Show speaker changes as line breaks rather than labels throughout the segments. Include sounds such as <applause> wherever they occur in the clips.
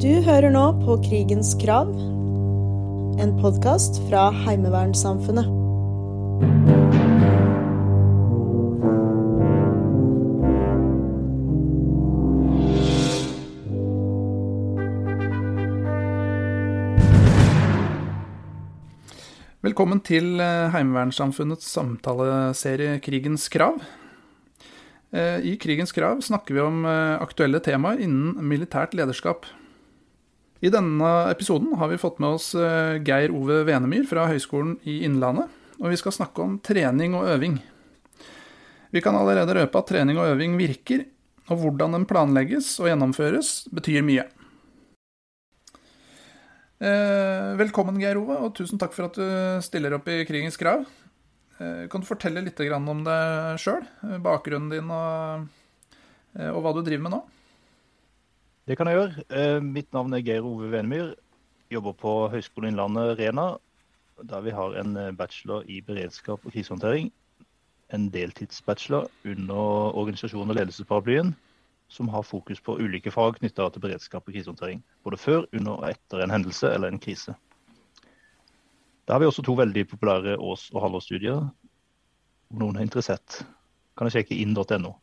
Du hører nå på Krigens krav, en podkast fra Heimevernssamfunnet.
Velkommen til eh, Heimevernssamfunnets samtaleserie Krigens krav. Eh, I Krigens krav snakker vi om eh, aktuelle temaer innen militært lederskap. I denne episoden har vi fått med oss Geir Ove Venemyr fra Høgskolen i Innlandet, og vi skal snakke om trening og øving. Vi kan allerede røpe at trening og øving virker, og hvordan den planlegges og gjennomføres, betyr mye. Eh, velkommen, Geir Ove, og tusen takk for at du stiller opp i Krigens krav. Eh, kan du fortelle litt om deg sjøl, bakgrunnen din og, eh, og, hva du driver med nå?
Det kan jeg gjøre. Mitt navn er Geir Ove Venemyr. Jobber på Høgskolen Innlandet Rena, der vi har en bachelor i beredskap og krisehåndtering. En deltidsbachelor under organisasjon og ledelsesparaplyen som har fokus på ulike fag knytta til beredskap og krisehåndtering. Både før, under og etter en hendelse eller en krise. Da har vi også to veldig populære års- og halvårsstudier. Om noen er interessert, kan jeg sjekke inn.no.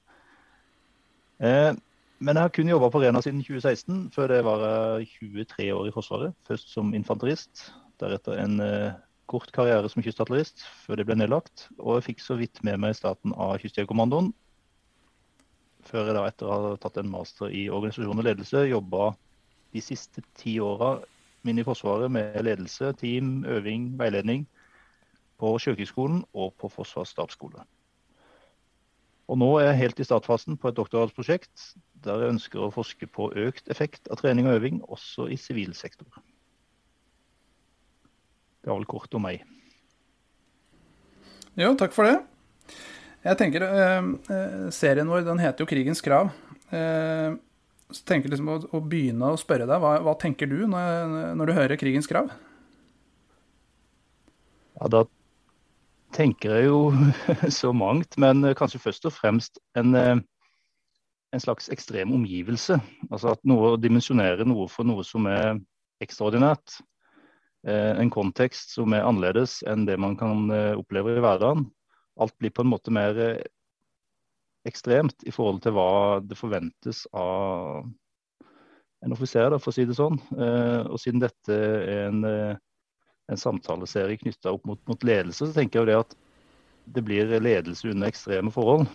Eh, men jeg har kun jobba på Rena siden 2016. Før det var jeg 23 år i Forsvaret. Først som infanterist, deretter en eh, kort karriere som kystartillerist før det ble nedlagt. Og jeg fikk så vidt med meg starten av Kystjegerkommandoen før jeg da etter å ha tatt en master i organisasjon og ledelse, jobba de siste ti åra mine i Forsvaret med ledelse, team, øving, veiledning på Sjøkrigsskolen og på Forsvarets stabsskole. Og nå er jeg helt i startfasen på et doktorgradsprosjekt der jeg ønsker å forske på økt effekt av trening og øving, også i sivil sektor. Det var vel kort om meg.
Jo, takk for det. Jeg tenker, eh, Serien vår den heter jo 'Krigens krav'. Eh, så tenker liksom å, å, begynne å spørre deg, hva, hva tenker du når, når, du hører 'Krigens krav'?
Ja, Da tenker jeg jo <laughs> så mangt, men kanskje først og fremst en, en slags ekstrem omgivelse. Altså at noe dimensjonerer noe for noe som er ekstraordinært. En kontekst som er annerledes enn det man kan oppleve i hverdagen alt blir på en måte mer eh, ekstremt i forhold til hva det forventes av en offiser, for å si det sånn. Eh, og siden dette er en, eh, en samtaleserie knytta opp mot, mot, ledelse, så tenker jeg jo det at det blir ledelse under ekstreme forhold.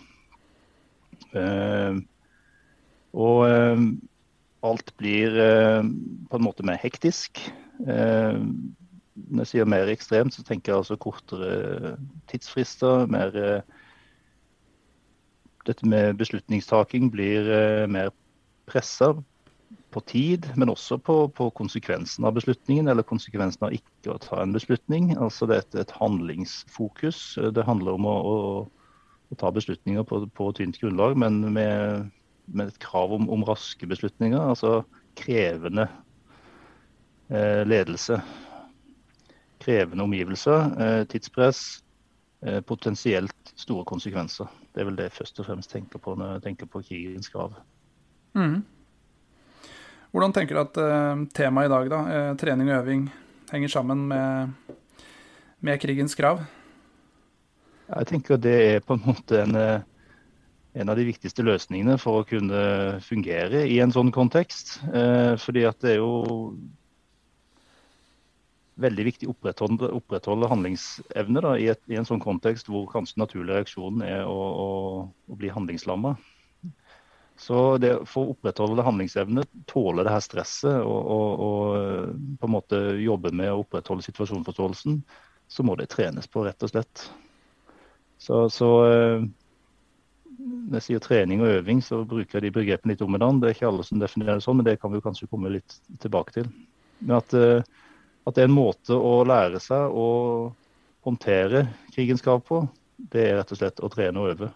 og alt blir på en måte mer hektisk når jeg sier mer ekstremt, så tenker jeg altså kortere tidsfrister. mer Dette med beslutningstaking blir mer pressa på tid, men også på, på, konsekvensen av beslutningen, eller konsekvensen av ikke å ta en beslutning. Altså det er et handlingsfokus. Det handler om å, å, å ta beslutninger på, på tynt grunnlag, men med, med et krav om, om, raske beslutninger. Altså krevende eh, ledelse krevende omgivelser, eh, tidspress, eh, potensielt store konsekvenser. Det er vel det jeg først og fremst tenker på når jeg tenker på krigens krav. Mm.
Hvordan tenker du at uh, temaet i dag, da, uh, trening og øving, henger sammen med, med krigens krav?
Jeg tenker det er på en måte en, en, av de viktigste løsningene for å kunne fungere i en sånn kontekst. Fordi at det er jo veldig viktig å opprettholde, opprettholde handlingsevne da, i, et, i, en sånn kontekst hvor kanskje naturlig reaksjon er å, å, å bli handlingslamma. Så det, For å opprettholde handlingsevne, tåle det her stresset og, og, og, på en måte jobbe med å opprettholde situasjonsforståelsen, så må det trenes på, rett og slett. Så, så eh, Når jeg sier trening og øving, så bruker jeg de begrepene litt om hverandre. Det er ikke alle som definerer det sånn, men det kan vi kanskje komme litt tilbake til. Men at uh, at det er en måte å lære seg å håndtere krigens krav på, det er rett og slett å trene og øve.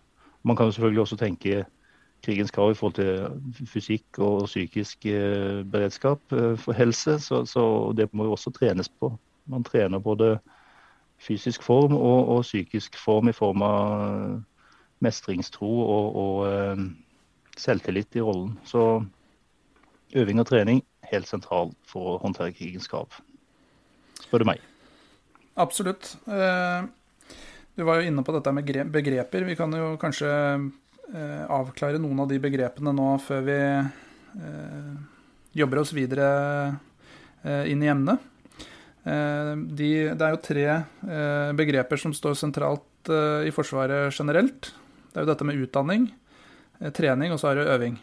Man kan jo selvfølgelig også tenke krigens krav i forhold til fysikk og psykisk eh, beredskap eh, for helse, så, så, det må jo også trenes på. Man trener både fysisk form og, og psykisk form i form av mestringstro og, og eh, selvtillit i rollen. Så øving og trening helt sentral for å håndtere krigens krav. Spør du meg.
Absolutt. Du var jo inne på dette med begreper. Vi kan jo kanskje avklare noen av de begrepene nå før vi jobber oss videre inn i emnet. De, det er jo tre begreper som står sentralt i Forsvaret generelt. Det er jo dette med utdanning, trening og så er det øving.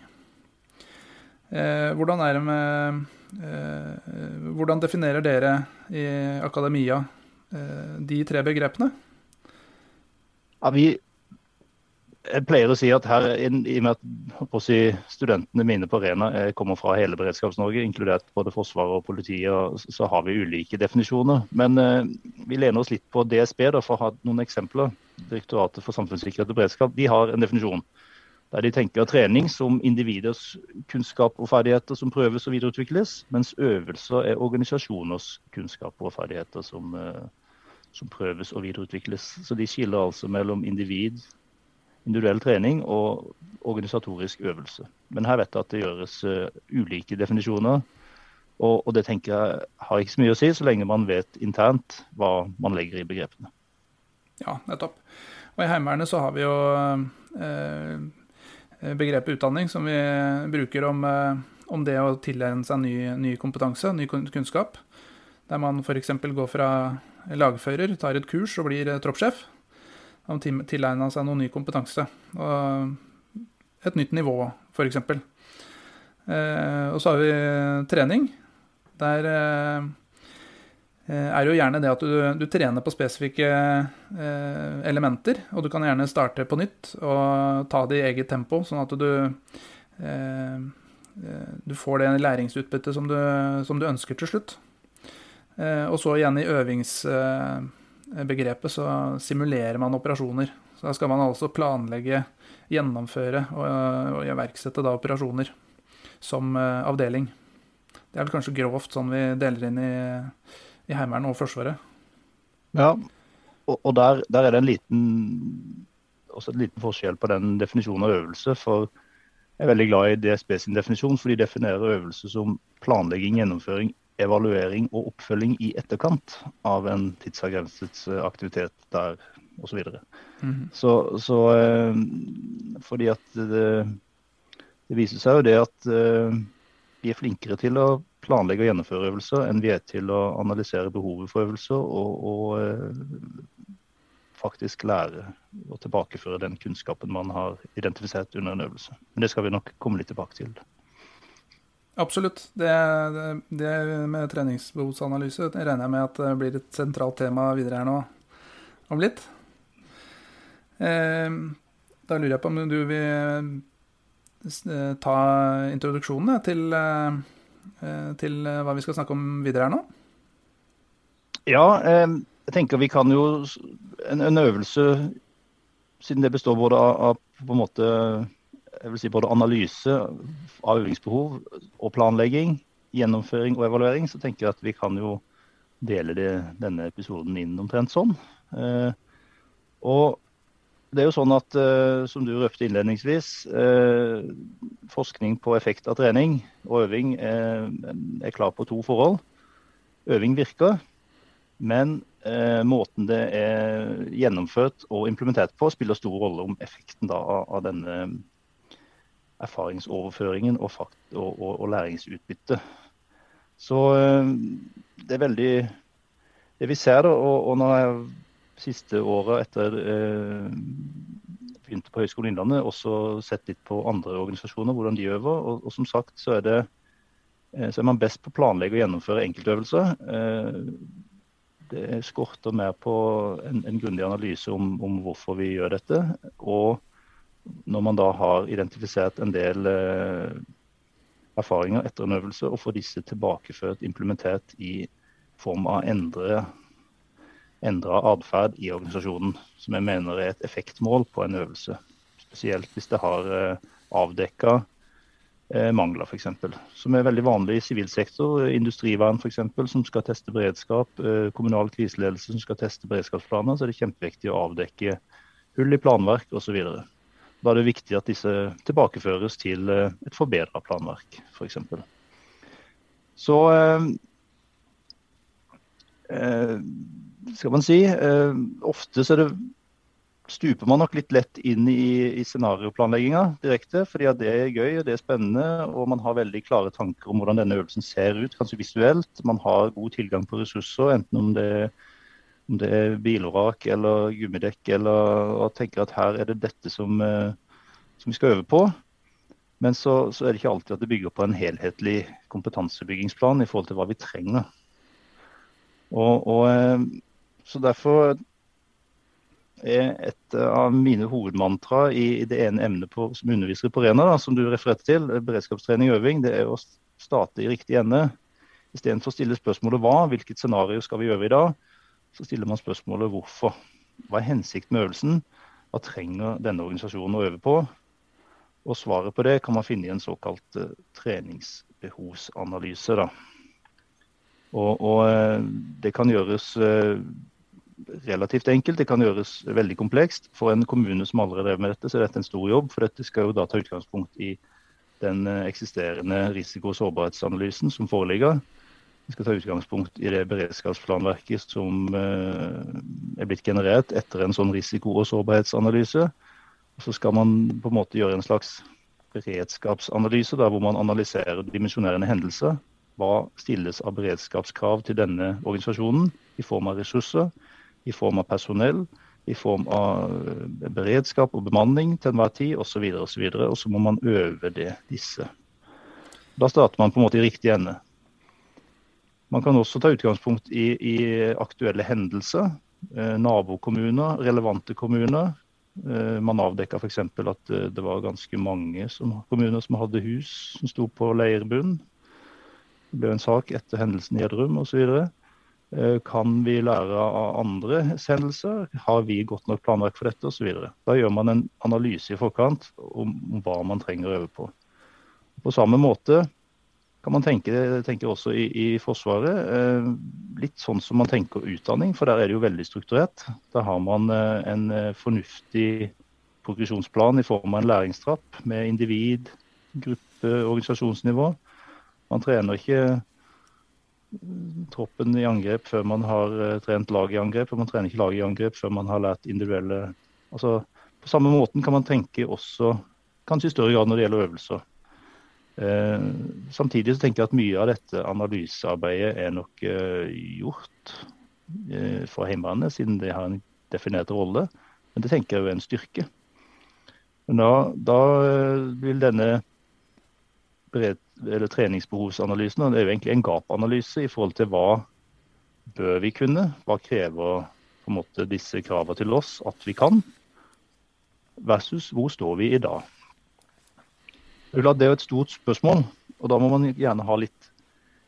Eh, hvordan er det med eh, Hvordan definerer dere i akademia eh, de tre begrepene?
Ja, vi jeg pleier å si at her, i og med at si, studentene mine på Arena kommer fra hele Beredskaps-Norge, inkludert både Forsvaret og politiet, så har vi ulike definisjoner. Men eh, vi lener oss litt på DSB da, for å ha noen eksempler. Direktoratet for samfunnssikkerhet og beredskap de har en definisjon der de tenker trening som individers kunnskap og ferdigheter som prøves og videreutvikles, mens øvelser er organisasjoners kunnskap og ferdigheter som, eh, som prøves og videreutvikles. Så de skiller altså mellom individ, individuell trening og organisatorisk øvelse. Men her vet jeg at det gjøres uh, ulike definisjoner. Og, og, det tenker jeg har ikke så mye å si, så lenge man vet internt hva man legger i begrepene.
Ja, nettopp. Og i Heimevernet så har vi jo eh, Eh, begrepet utdanning som vi bruker om, eh, om det å tilegne seg ny, ny, kompetanse, ny kunnskap. Der man f.eks. går fra lagfører, tar et kurs og blir eh, troppssjef. Man tilegna seg noe ny kompetanse. Og et nytt nivå, f.eks. Og så har vi trening. Der er er jo gjerne det at du, du trener på spesifikke eh, elementer. Og du kan gjerne starte på nytt og ta det i eget tempo, sånn at du, eh, du får det læringsutbyttet som du, som du ønsker til slutt. og så igjen i øvingsbegrepet så simulerer man operasjoner. Så da skal man altså planlegge, gjennomføre og, og iverksette da operasjoner som avdeling. Det er vel kanskje grovt sånn vi deler inn i i Heimevernet og Forsvaret.
Ja, og, og der, der, er det en liten, også en liten forskjell på den definisjonen av øvelse. for jeg er veldig glad i DSB sin definisjon, for de definerer øvelse som planlegging, gjennomføring, evaluering og oppfølging i etterkant av en tidsavgrenset eh, aktivitet der osv. Så, mm. så Så eh, fordi at det, det, viser seg jo det at eh, vi er flinkere til å planlegge og gjennomføre øvelser enn vi er til å analysere behovet for øvelser og, og faktisk lære og tilbakeføre den kunnskapen man har identifisert under en øvelse. Men det skal vi nok komme litt tilbake til.
Absolutt. Det, det, det med treningsbehovsanalyse det regner jeg med at det blir et sentralt tema videre her nå om litt. Eh, da lurer jeg på om du vil eh, ta introduksjonen til eh, til eh, hva vi skal snakke om videre her nå?
Ja, jeg tenker vi kan jo En, en øvelse, siden det består både av, av, på en måte jeg vil si både analyse av øvingsbehov og planlegging, gjennomføring og evaluering, så tenker jeg at vi kan jo dele det, denne episoden inn omtrent sånn. Eh, og det er jo sånn at, uh, som du røpte innledningsvis, uh, forskning på effekt av trening og øving er, er klar på to forhold. Øving virker, men måten det er gjennomført og implementert på, spiller stor rolle om effekten da, av, denne erfaringsoverføringen og, fakt, og, og, og læringsutbyttet. Så det er veldig Det vi ser, da, og, og når jeg siste året etter eh, begynte på Høgskolen Innlandet, også sett litt på andre organisasjoner, hvordan de øver. Og, og som sagt så er, det, eh, så er man best på å planlegge og gjennomføre enkeltøvelser. Eh, det skorter mer på en, en grundig analyse om, om, hvorfor vi gjør dette. Og når man da har identifisert en del eh, erfaringer etter en øvelse, og får disse tilbakeført, implementert i form av endre endra atferd i organisasjonen, som jeg mener er et effektmål på en øvelse. Spesielt hvis det har eh, avdekka eh, mangler, f.eks. Som er veldig vanlig i sivil sektor. Industrivern f.eks. som skal teste beredskap. Eh, kommunal kriseledelse som skal teste beredskapsplaner. Så er det kjempeviktig å avdekke hull i planverk osv. Da er det viktig at disse tilbakeføres til et forbedra planverk, f.eks. Så eh, eh, skal man si eh, Ofte så det, stuper man nok litt lett inn i, i scenarioplanlegginga direkte. fordi det er gøy og det er spennende, og man har veldig klare tanker om hvordan denne øvelsen ser ut, kanskje visuelt. Man har god tilgang på ressurser, enten om det, om det er bilvrak eller gummidekk, eller og tenker at her er det dette som, eh, som vi skal øve på. Men så, så, er det ikke alltid at det bygger på en helhetlig kompetansebyggingsplan i forhold til hva vi trenger. Og, og, eh, så Derfor er et av mine hovedmantra i, i det ene emnet på, som underviser på Rena, da, som du refererte til, beredskapstrening og øving, det er å starte i riktig ende. Istedenfor å stille spørsmålet hva, hvilket scenario skal vi øve i dag, så stiller man spørsmålet hvorfor. Hva er hensikten med øvelsen? Hva trenger denne organisasjonen å øve på? Og svaret på det kan man finne i en såkalt uh, treningsbehovsanalyse. Da. Og, og uh, det kan gjøres uh, relativt enkelt, det kan gjøres veldig komplekst. For en kommune som allerede drev med dette, så er dette en stor jobb. For dette skal jo da ta utgangspunkt i den eksisterende risiko- og sårbarhetsanalysen som foreligger. Vi skal ta utgangspunkt i det beredskapsplanverket som er blitt generert etter en sånn risiko- og sårbarhetsanalyse. Så skal man på en måte gjøre en slags beredskapsanalyse, der hvor man analyserer dimensjonerende hendelser. Hva stilles av beredskapskrav til denne organisasjonen i form av ressurser, i form av personell, i form av eh, beredskap og bemanning til enhver tid osv. Og, så videre, og så må man øve det, disse. Da starter man på en måte i riktig ende. Man kan også ta utgangspunkt i, i aktuelle hendelser. Eh, nabokommuner, relevante kommuner, Eh, man avdekka f.eks. at eh, det var ganske mange som, kommuner som hadde hus som sto på leirbunn. Det ble en sak etter hendelsen i Gjerdrum osv. Kan vi lære av andre hendelser? Har vi godt nok planverk for dette Og så videre. Da gjør man en analyse i forkant om hva man trenger å øve på. På samme måte kan man tenke, tenke også i, i Forsvaret. Eh, litt sånn som man tenker utdanning, for der er det jo veldig strukturert. Da har man eh, en eh, fornuftig progresjonsplan i form av en læringstrapp med individ, gruppe, organisasjonsnivå. Man trener ikke troppen i angrep før man har trent lag i angrep, og man trener ikke lag i angrep før man har lært individuelle altså, På samme måten kan man tenke også, kanskje i større grad når det gjelder øvelser. Eh, samtidig så tenker jeg at mye av dette analysearbeidet er nok eh, gjort eh, fra Heimevernet, siden de har en definert rolle. Men det tenker jeg er en styrke. Men da, da vil denne eller treningsbehovsanalysen det er jo egentlig en gap-analyse i forhold til hva bør vi kunne, hva krever på en måte disse kravene til oss at vi kan, versus hvor står vi i dag. Det er jo et stort spørsmål, og da må man gjerne ha litt,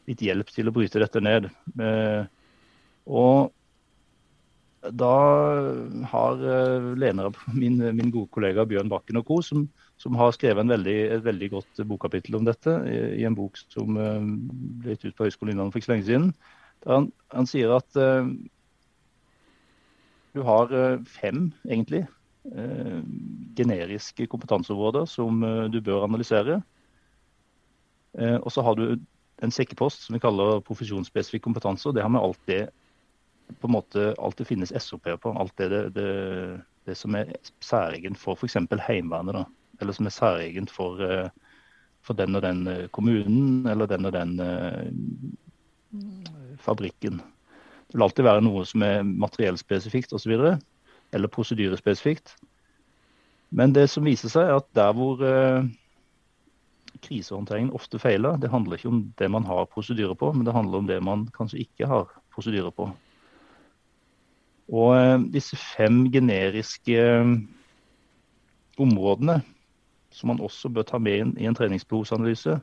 litt hjelp til å bryte dette ned. Eh, og da har eh, Lena, min, min, gode kollega Bjørn Bakken og co., som, som, har skrevet veldig, et veldig godt bokkapittel om dette i, i en bok som uh, ble gitt ut på Høgskolen Innlandet for ikke så lenge siden. Han, han, sier at du har fem, egentlig, Eh, generiske kompetanseområder som eh, du bør analysere. Eh, og så har du en sekkepost som vi kaller profesjonsspesifikk kompetanse. og Det har vi alltid på en måte alltid finnes SOP på. Alt det, det, det som er særegent for f.eks. Heimevernet. Eller som er særegent for, for, den og den kommunen eller den og den fabrikken. Det vil alltid være noe som er materiellspesifikt osv eller prosedyrespesifikt. Men det som viser seg, er at der hvor eh, krisehåndteringen ofte feiler, det handler ikke om det man har prosedyrer på, men det handler om det man kanskje ikke har prosedyrer på. Og eh, disse fem generiske eh, områdene som man også bør ta med inn i en treningsbehovsanalyse,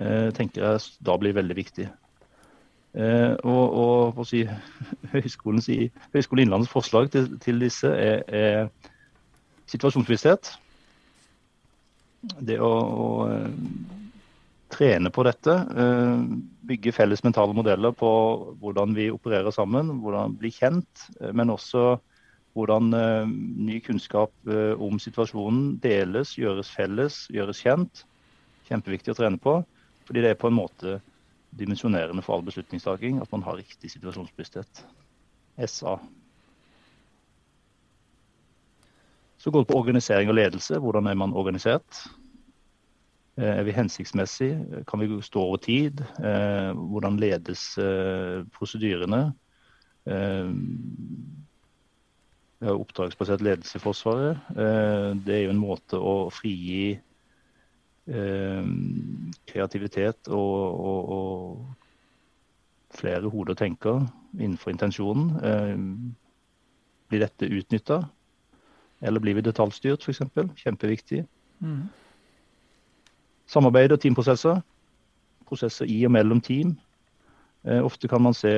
eh, tenker jeg da blir veldig viktig. Eh, og, og si, <laughs> Høgskolen Innlandets forslag til, til disse er, er situasjonsbevissthet. Det å, å, eh, trene på dette. Eh, bygge felles mentale modeller på hvordan vi opererer sammen, hvordan bli kjent. Men også hvordan ny kunnskap om situasjonen deles, gjøres felles, gjøres kjent. Kjempeviktig å trene på. Fordi det er på en måte dimensjonerende for all beslutningstaking at man har riktig situasjonsbevissthet. SA. Så går det på organisering og ledelse. Hvordan er man organisert? Eh, er vi hensiktsmessig? Kan vi stå over tid? Eh, hvordan ledes prosedyrene? Vi har oppdragsbasert ledelse i Forsvaret. Det er jo en måte å frigi kreativitet og, og, og flere hoder tenker innenfor intensjonen. Blir dette utnytta, eller blir vi detaljstyrt f.eks.? Kjempeviktig. Mm. Samarbeid og teamprosesser. Prosesser i og mellom team. Eh, ofte kan man se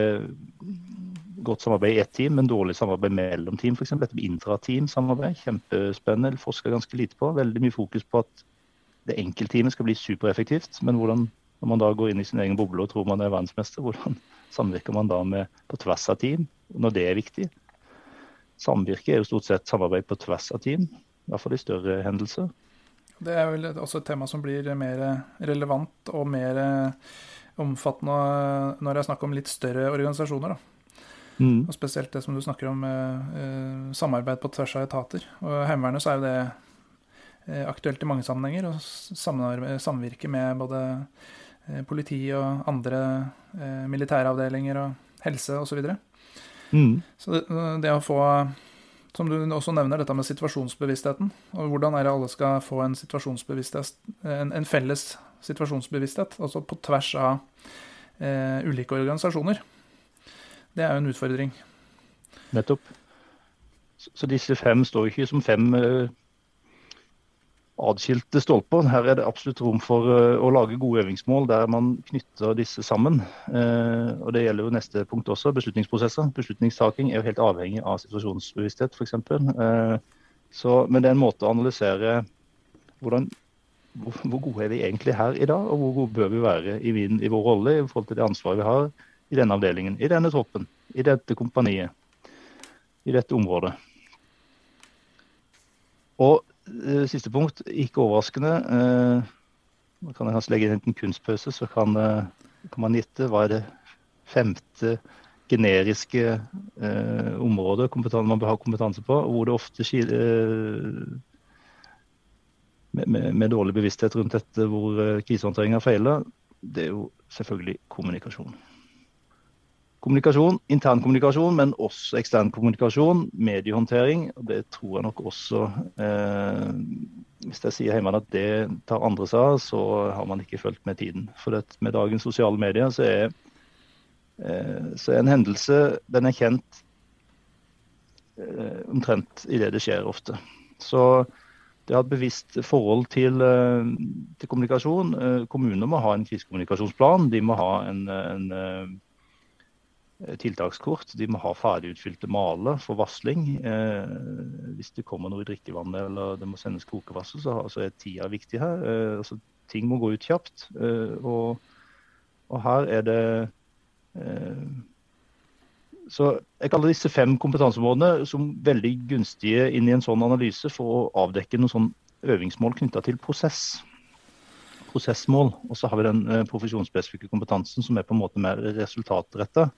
godt samarbeid i ett team, men dårlig samarbeid mellom team f.eks. Dette med intrateam-samarbeid. Kjempespennende. Forsker ganske lite på. Veldig mye fokus på at det enkeltteamet skal bli supereffektivt. Men hvordan, når man da går inn i sin egen boble og tror man er verdensmester, hvordan samvirker man da med på tvers av team når det er viktig? Samvirke er jo stort sett samarbeid på tvers av team, i hvert fall i større hendelser.
Det er vel også et tema som blir mer relevant og mer omfattende når det er snakk om litt større organisasjoner. Da. Mm. Og Spesielt det som du snakker om, eh, samarbeid på tvers av etater. Og Heimevernet så er jo det eh, aktuelt i mange sammenhenger. Og samvirke med både eh, politi og andre militære militæravdelinger og helse osv. Så, Mm. Så det, det, å få, som du også nevner, dette med situasjonsbevisstheten. Og hvordan er det alle skal få en situasjonsbevissthet, en, en felles situasjonsbevissthet, altså på tvers av eh, ulike organisasjoner. Det er jo en utfordring.
Nettopp. Så, så disse fem står ikke som fem eh, adskilte stolper. Her er det absolutt rom for uh, å lage gode øvingsmål der man knytter disse sammen. Uh, og Det gjelder jo neste punkt også, beslutningsprosesser. Beslutningstaking er jo helt avhengig av situasjonsbevissthet, f.eks. Uh, så, men det er en måte å analysere hvordan, hvor, hvor, gode er vi egentlig her i dag, og hvor gode bør vi være i, min, i vår rolle i forhold til det ansvaret vi har i denne avdelingen, i denne troppen, i dette kompaniet, i dette området. Og Eh, siste punkt, ikke overraskende. Nå eh, kan jeg kanskje legge inn en kunstpause, så kan, eh, kan, man gjette hva er det femte generiske eh, området man bør ha kompetanse på, hvor det ofte skil, eh, med, med, med, dårlig bevissthet rundt dette, hvor eh, krisehåndteringa feiler, det er jo selvfølgelig kommunikasjon kommunikasjon, intern kommunikasjon, men også ekstern kommunikasjon, mediehåndtering. og Det tror jeg nok også eh, Hvis jeg sier hjemme at det tar andre seg av, så har man ikke fulgt med tiden. For det, med dagens sosiale medier så er, eh, så er en hendelse den er kjent eh, omtrent idet det skjer ofte. Så det har et bevisst forhold til, eh, til kommunikasjon. Eh, kommuner må ha en krisekommunikasjonsplan. De må ha en, en eh, tiltakskort. De må ha ferdigutfylte maler for varsling. Eh, hvis det kommer noe i drikkevannet eller det må sendes kokevarsel, så, altså er tida viktig her. Eh, altså, ting må gå ut kjapt. Eh, og, og, her er det eh, Så jeg kaller disse fem kompetanseområdene som veldig gunstige inn i en sånn analyse for å avdekke noen sånn øvingsmål knytta til prosess prosessmål. Og så har vi den eh, profesjonsspesifikke kompetansen som er på en måte mer resultatretta.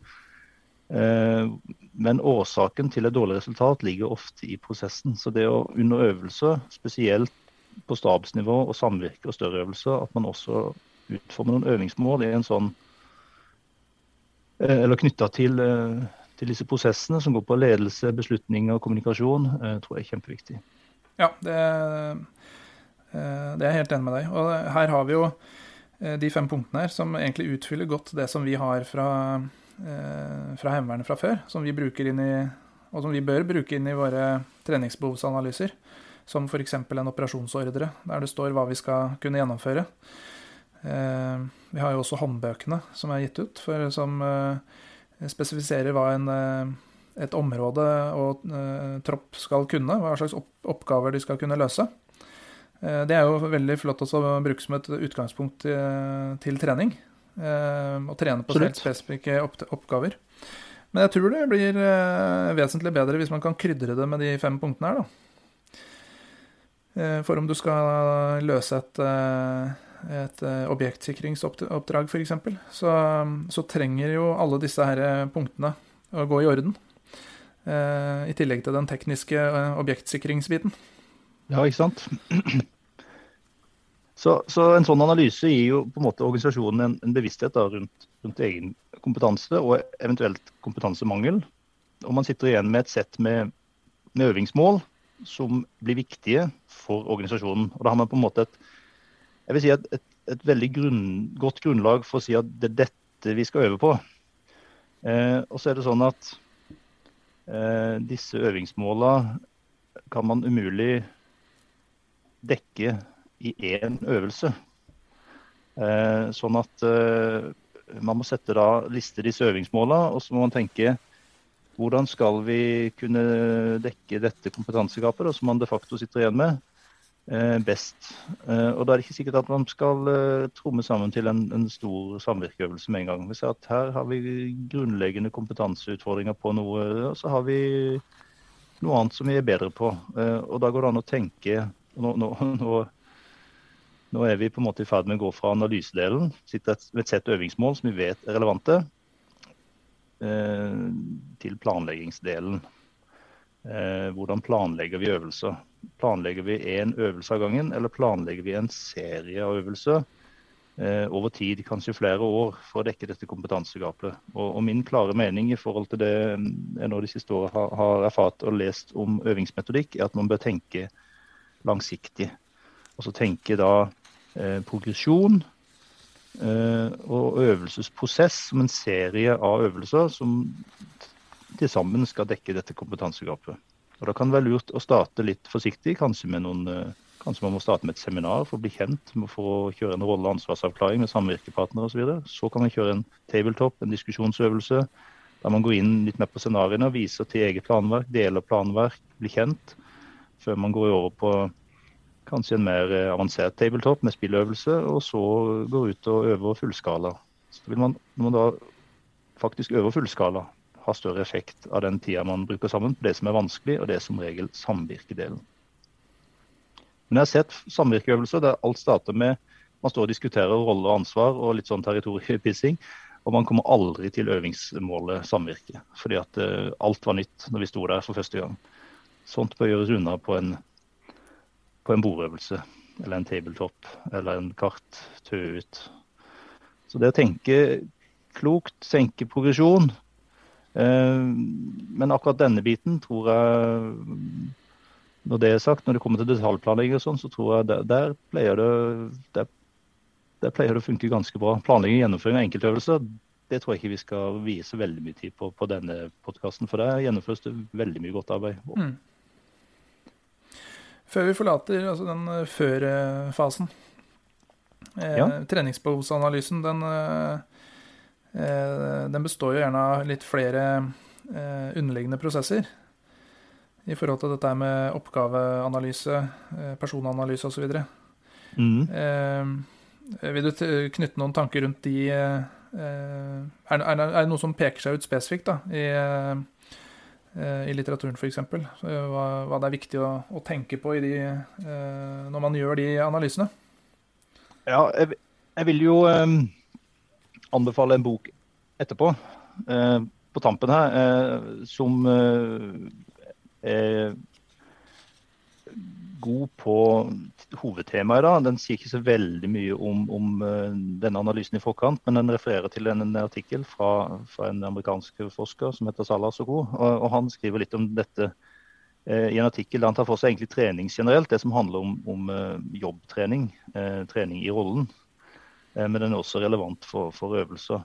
Eh, men årsaken til et dårlig resultat ligger ofte i prosessen. Så det å under øvelser, spesielt på stabsnivå og samvirke og større øvelser, at man også utformer noen øvingsmål i en sånn eh, Eller knytta til, eh, til, disse prosessene som går på ledelse, beslutninger og kommunikasjon, tror jeg er kjempeviktig.
Ja, det, det er jeg helt enig med deg. Og her har vi jo de fem punktene her som egentlig utfyller godt det som vi har fra fra Heimevernet fra før, som vi inn i, og som vi bør bruke inn i våre treningsbehovsanalyser. Som f.eks. en operasjonsordre, der det står hva vi skal kunne gjennomføre. Eh, vi har jo også håndbøkene som er gitt ut, som eh, spesifiserer hva en, et område og tropp skal kunne. Hva slags oppgaver de skal kunne løse. Det er jo veldig flott å bruke som et utgangspunkt til trening. Eh, og trene på helt spesifikke oppgaver. Men jeg tror det blir eh, vesentlig bedre hvis man kan krydre det med de fem punktene her, da. Eh, for om du skal løse et, et objektsikringsoppdrag f.eks., så, så trenger jo alle disse her punktene å gå i orden. I tillegg til den tekniske objektsikringsbiten.
Ja, ikke sant. Så, så, en sånn analyse gir jo på en måte organisasjonen en, en bevissthet da, rundt, rundt, egen kompetanse og eventuelt kompetansemangel. Og man sitter igjen med et sett med, med, øvingsmål som blir viktige for organisasjonen. Og da har man på en måte et, jeg vil si et, et, et veldig grunn, godt grunnlag for å si at det er dette vi skal øve på. Eh, og så er det sånn at eh, disse øvingsmåla kan man umulig dekke i én øvelse. Eh, sånn at eh, man må sette da liste disse øvingsmålene, og så må man tenke hvordan skal vi kunne dekke dette kompetansegapet som man de facto sitter igjen med, eh, best. Og Da er det ikke sikkert at man skal tromme sammen til en, en stor samvirkeøvelse med en gang. Vi ser at Her har vi grunnleggende kompetanseutfordringer på noe, og så har vi noe annet som vi er bedre på. Og Da går det an å tenke nå, nå, <laughs> nå nå er vi på en måte i ferd med å gå fra analysedelen, med et sett øvingsmål som vi vet er relevante, eh, til planleggingsdelen. Eh, hvordan planlegger vi øvelser? Planlegger vi én øvelse av gangen, eller planlegger vi en serie av øvelser eh, over tid, kanskje flere år, for å dekke dette kompetansegapet? Og, og min klare mening i forhold til det jeg nå de siste årene har, har erfart og lest om øvingsmetodikk, er at man bør tenke langsiktig. Og så tenke da progresjon eh, og øvelsesprosess som en serie av øvelser som til sammen skal dekke dette kompetansegapet. Og Da kan det være lurt å starte litt forsiktig, kanskje, noen, eh, kanskje man må starte med et seminar for å bli kjent, for å kjøre en rolle- og ansvarsavklaring med samvirkepartnere osv. Så, videre. så kan man kjøre en tabletop, en diskusjonsøvelse, der man går inn litt mer på scenarioene og viser til eget planverk, deler planverk, blir kjent, før man går over på Kanskje en mer eh, avansert tabletop med spilløvelse, og så går ut og øver fullskala. Så vil man, når man da faktisk øver fullskala, ha større effekt av den tida man bruker sammen på det som er vanskelig, og det er som regel samvirkedelen. Men jeg har sett samvirkeøvelser der alt starter med man står og diskuterer rolle og ansvar og litt sånn territoriepissing. Og man kommer aldri til øvingsmålet samvirke. Fordi at uh, alt var nytt når vi sto der for første gang. Sånt bør gjøres unna på en på en bordøvelse eller en tabletop eller en kart tø ut. Så det å tenke klokt, tenke progresjon eh, Men akkurat denne biten tror jeg Når det er sagt, når det kommer til detaljplanlegging og sånn, så tror jeg der, der pleier det der, der pleier det å funke ganske bra. Planlegging og gjennomføring av enkeltøvelser det tror jeg ikke vi skal vise veldig mye tid på på denne podkasten. For der gjennomføres det veldig mye godt arbeid. Mm.
Før vi forlater altså den uh, før-fasen eh, ja. Treningsbehovsanalysen, den, eh, eh, den, består jo gjerne av litt flere eh, underliggende prosesser. I forhold til dette med oppgaveanalyse, eh, personanalyse osv. Mm. Eh, vil du knytte noen tanker rundt de er, er, er, det noe som peker seg ut spesifikt da, i Eh, i litteraturen f.eks. Hva, hva det er viktig å, å tenke på de, eh, når man gjør de analysene.
Ja, jeg, jeg vil jo eh, anbefale en bok etterpå, eh, på tampen her, eh, som eh, er god på hovedtemaet. da. Den sier ikke så veldig mye om, om uh, denne analysen i forkant, men den refererer til en, en artikkel fra, fra, en amerikansk forsker som heter Salah Soko. Og, og han skriver litt om dette eh, i en artikkel der han tar for seg egentlig trening generelt, det som handler om, om uh, jobbtrening, trening i rollen. men den er også relevant for, for øvelser.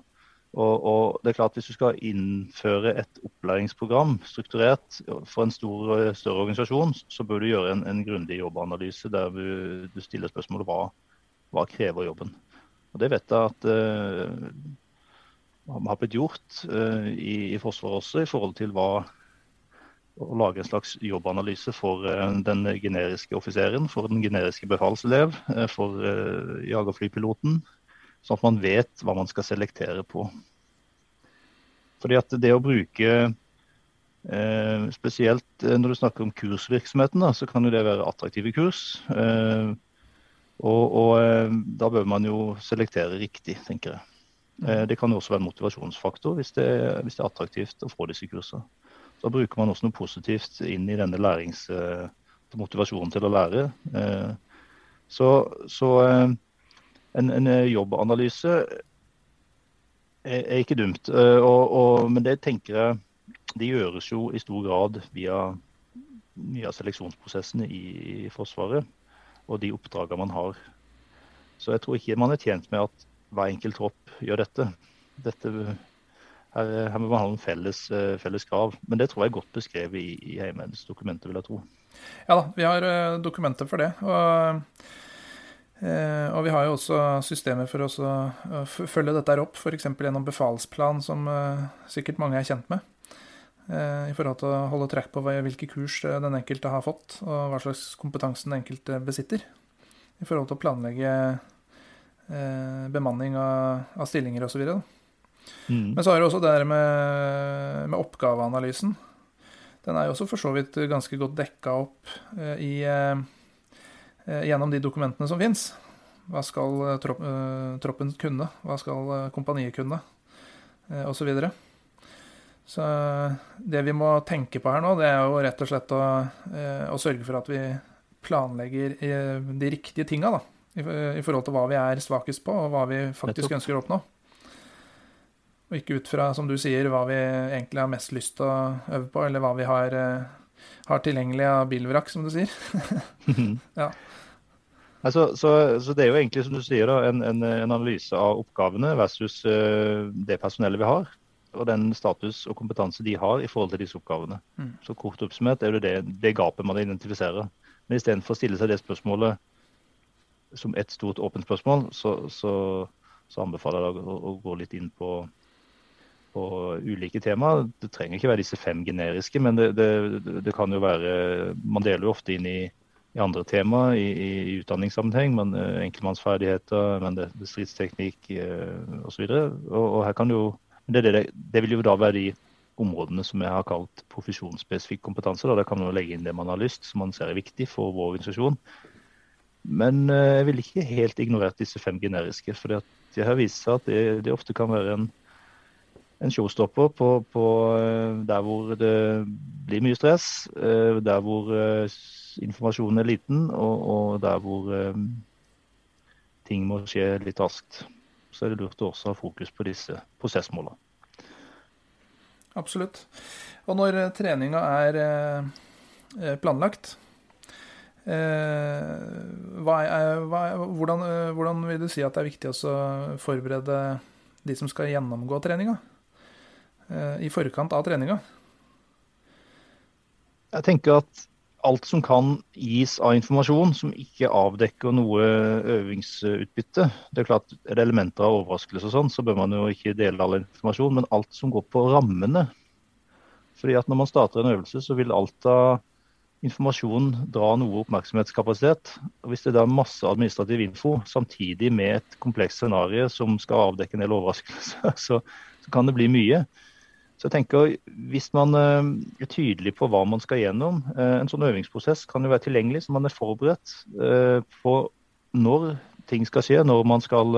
Og, og, det er klart Hvis du skal innføre et opplæringsprogram strukturert for en stor, større organisasjon, så bør du gjøre en, en grundig jobbanalyse der du, du stiller spørsmålet hva, hva krever jobben. Og Det vet jeg at uh, har blitt gjort uh, i, i, Forsvaret også, i forhold til hva å lage en slags jobbanalyse for uh, den generiske offiseren, for den generiske befalselev, for jagerflypiloten, Sånn at man vet hva man skal selektere på. Fordi at det å bruke eh, Spesielt eh, når du snakker om kursvirksomheten, da, så kan jo det være attraktive kurs. Eh, Og, og eh, da bør man jo selektere riktig, tenker jeg. Eh, det kan jo også være en motivasjonsfaktor hvis det, hvis det er attraktivt å få disse kursene. Da bruker man også noe positivt inn i denne lærings, motivasjonen til å lære. Så, så en, en, jobbanalyse er, er, ikke dumt. Og, og, men det tenker jeg det gjøres jo i stor grad via, via seleksjonsprosessene i, i, Forsvaret og de oppdragene man har. Så jeg tror ikke man er tjent med at hver enkelt tropp gjør dette. dette her, her, må man ha en felles, eh, felles, krav. Men det tror jeg er godt beskrevet i, i Heimevernets dokumenter, vil jeg tro.
Ja da, vi har dokumenter for det. Og, og, vi har jo også systemer for å følge dette opp, f.eks. gjennom befalsplan, som uh, sikkert mange er kjent med. Eh, i forhold til å holde trekk på hvilke kurs eh, den enkelte har fått, og hva slags kompetanse den enkelte besitter. I forhold til å planlegge eh, bemanning av, av stillinger osv. Mm. Men så har du også det der med, med, oppgaveanalysen. Den er jo også for så vidt ganske godt dekka opp i, gjennom de dokumentene som fins. Hva skal tropp, troppen kunne? Hva skal kompaniet kunne? Og så videre. Så det vi må tenke på her nå, det er jo rett og slett å, eh, å sørge for at vi planlegger eh, de riktige tinga, da. I, forhold til hva vi er svakest på, og hva vi faktisk ønsker å oppnå. Og ikke ut fra, som du sier, hva vi egentlig har mest lyst til å øve på, eller hva vi har, eh, har tilgjengelig av bilvrak, som du sier. <laughs>
ja. Altså, så, så, det er jo egentlig, som du sier, da, en, en, en analyse av oppgavene versus uh, det personellet vi har og den status og kompetanse de har i forhold til disse oppgavene. Mm. Så kort oppsummert er det det, det gapet man identifiserer. Men istedenfor å stille seg det spørsmålet som et stort åpent spørsmål, så, så, så anbefaler jeg å, å, gå litt inn på, på ulike tema. Det trenger ikke være disse fem generiske, men det, det, det kan jo være Man deler jo ofte inn i, i andre tema i, i, utdanningssammenheng. Men uh, enkeltmannsferdigheter, men det, det stridsteknikk uh, osv. Og, og, her kan jo det, vil jo da være de områdene som jeg har kalt profesjonsspesifikk kompetanse. Da. Der kan man legge inn det man har lyst, som man ser er viktig for vår organisasjon. Men eh, jeg vil ikke helt ignorert disse fem generiske. For det har vist seg at det, det, ofte kan være en, en showstopper på, på, eh, der hvor det blir mye stress, eh, der hvor informasjonen er liten, og, og der hvor ting må skje litt raskt så er det lurt å også ha fokus på disse prosessmålene.
Absolutt. Og når eh, treninga er eh, eh, planlagt, hva er, hva er, hvordan, hvordan, vil du si at det er viktig å forberede de som skal gjennomgå treninga? I forkant av treninga?
Jeg tenker at alt som kan gis av informasjon som ikke avdekker noe øvingsutbytte. Det Er klart, er det elementer av overraskelse og sånn, så bør man jo ikke dele all informasjon. Men alt som går på rammene. Fordi at Når man starter en øvelse, så vil alt av informasjon dra noe oppmerksomhetskapasitet. Og Hvis det er masse administrativ info samtidig med et komplekst scenario som skal avdekke en del overraskelser, <laughs> så, så kan det bli mye. Så jeg tenker, Hvis man eh, er tydelig på hva man skal gjennom, eh, en sånn øvingsprosess kan jo være tilgjengelig, så man er forberedt eh, på når ting skal skje, når man skal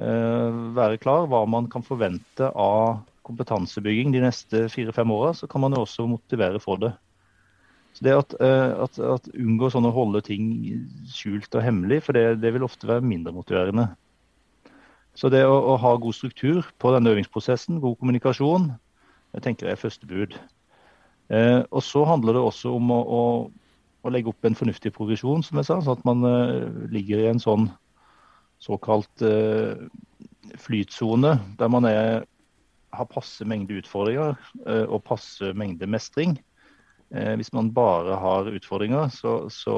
være klar, hva man kan forvente av kompetansebygging de neste fire-fem åra, så kan man jo også motivere for det. Så det at, at, at unngå sånn å holde ting skjult og hemmelig, for det, det vil ofte være mindre motiverende. Så det å, å, ha god struktur på denne øvingsprosessen, god kommunikasjon, jeg tenker jeg er første bud. Eh, og så handler det også om å, å, å, legge opp en fornuftig progresjon, som jeg sa, sånn at man eh, ligger i en sånn såkalt eh, flytsone, der man er, har passe mengde utfordringer eh, og passe mengde mestring. Eh, hvis man bare har utfordringer, så, så,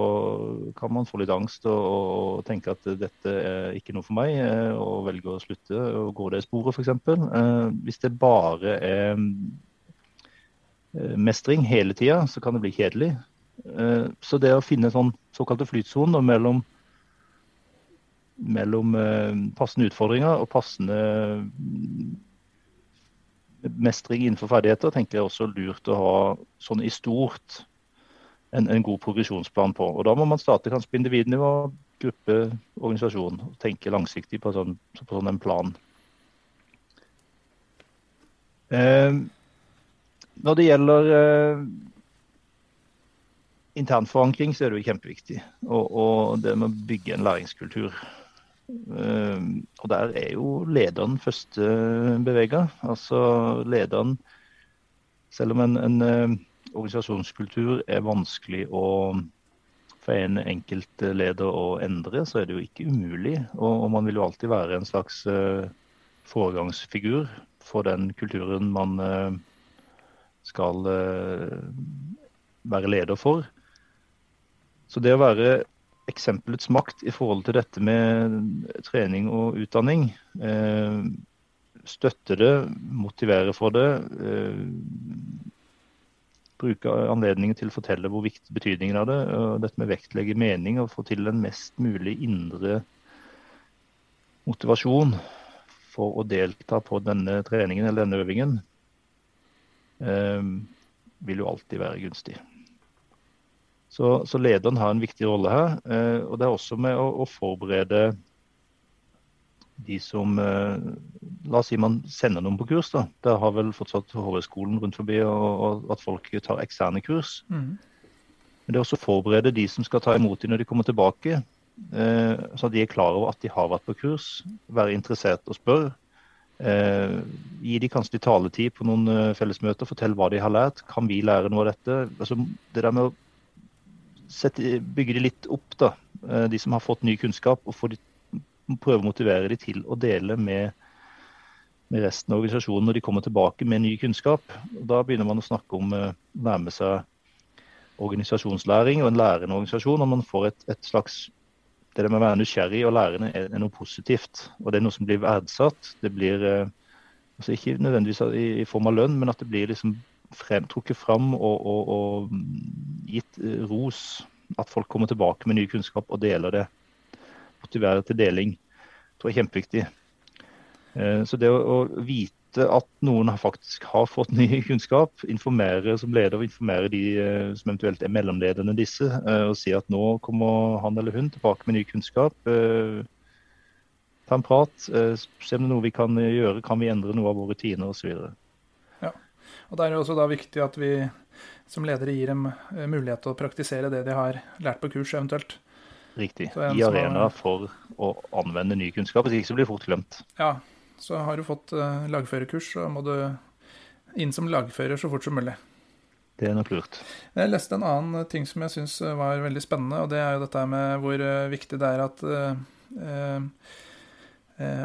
kan man få litt angst og, og, tenke at dette er ikke noe for meg, eh, og velge å slutte og gå det sporet f.eks. Eh, hvis det bare er mestring hele tida, så kan det bli kjedelig. Så det å finne sånn såkalte flytsoner mellom, mellom passende utfordringer og passende mestring innenfor ferdigheter tenker jeg også lurt å ha sånn i stort en, en god progresjonsplan på. Og Da må man starte kanskje på individnivå, gruppe, organisasjon. og Tenke langsiktig på sånn, på sånn en plan. Eh, når det gjelder eh, internforankring, så er det jo kjempeviktig. Og, og det med å bygge en læringskultur. Eh, og der er jo lederen første bevega. Altså lederen Selv om en, en eh, organisasjonskultur er vanskelig å for en enkelt leder å endre, så er det jo ikke umulig. Og, og man vil jo alltid være en slags uh, foregangsfigur for den kulturen man skal være leder for. Så det å være eksempelets makt i forhold til dette med trening og utdanning, støtte det, motivere for det, bruke anledningen til å fortelle hvor viktig betydningen av det. og Dette med vektlegge mening og få til en mest mulig indre motivasjon for å delta på denne treningen eller denne øvingen, eh, vil jo alltid være gunstig. Så, så, lederen har en viktig rolle her. Eh, og det er også med å, å forberede de som eh, La oss si man sender noen på kurs. da. Der har vel fortsatt HV-skolen rundt forbi og, og, at folk tar eksterne kurs. Mm. Men det er også å forberede de som skal ta imot dem når de kommer tilbake. Eh, så de er klar over at de har vært på kurs. Være interessert og spørre. Eh, gi de kanskje litt taletid på noen eh, fellesmøter. Fortell hva de har lært. Kan vi lære noe av dette? Altså, det der med å sette, bygge de litt opp, da. Eh, de som har fått ny kunnskap. og får de prøve å motivere dem til å dele med, med, resten av organisasjonen når de kommer tilbake med ny kunnskap. Da begynner man å snakke om å uh, nærme seg organisasjonslæring og en lærende organisasjon. Og man får et, et slags Det med å være nysgjerrig og lærende er, er, noe positivt. Og det er noe som blir verdsatt. Det blir uh, altså ikke nødvendigvis i, i, form av lønn, men at det blir liksom frem, trukket fram og, og, og gitt uh, ros. At folk kommer tilbake med ny kunnskap og deler det Motiverer til deling, tror jeg er kjempeviktig. Eh, så det å vite at noen faktisk har fått ny <laughs> kunnskap, informere som leder og informere de eh, som eventuelt er mellomlederne disse, eh, og si at nå kommer han eller hun tilbake med ny kunnskap. Ta en prat, se om det er noe vi kan gjøre, kan vi endre noe av våre rutiner osv.
Og Det er jo også da viktig at vi som ledere gir dem mulighet til å praktisere det de har lært på kurs eventuelt.
Riktig. I arena for å anvende ny kunnskap, hvis ikke så blir fort glemt.
Ja, så har du fått uh, lagførerkurs, så må du inn som lagfører så fort som mulig.
Det er nok lurt.
Jeg leste en annen ting som jeg syns var veldig spennende, og det er jo dette med hvor viktig det er at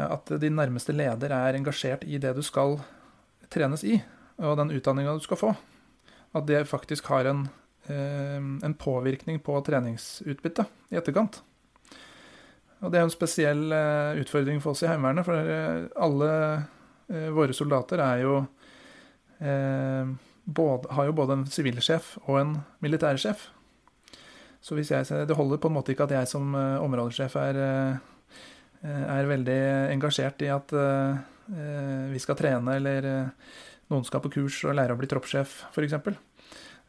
at din nærmeste leder er engasjert i det du skal trenes i, og den utdanninga du skal få. At det faktisk har en Eh, en påvirkning på treningsutbyttet i etterkant. Og det er en spesiell eh, utfordring for oss i Heimevernet, for eh, alle våre soldater er jo både, har jo både en sivilsjef og en militærsjef. Så jeg, det holder på en måte ikke at jeg som områdesjef er, er veldig engasjert i at vi skal trene, eller noen skal på kurs og lære å bli troppssjef, f.eks.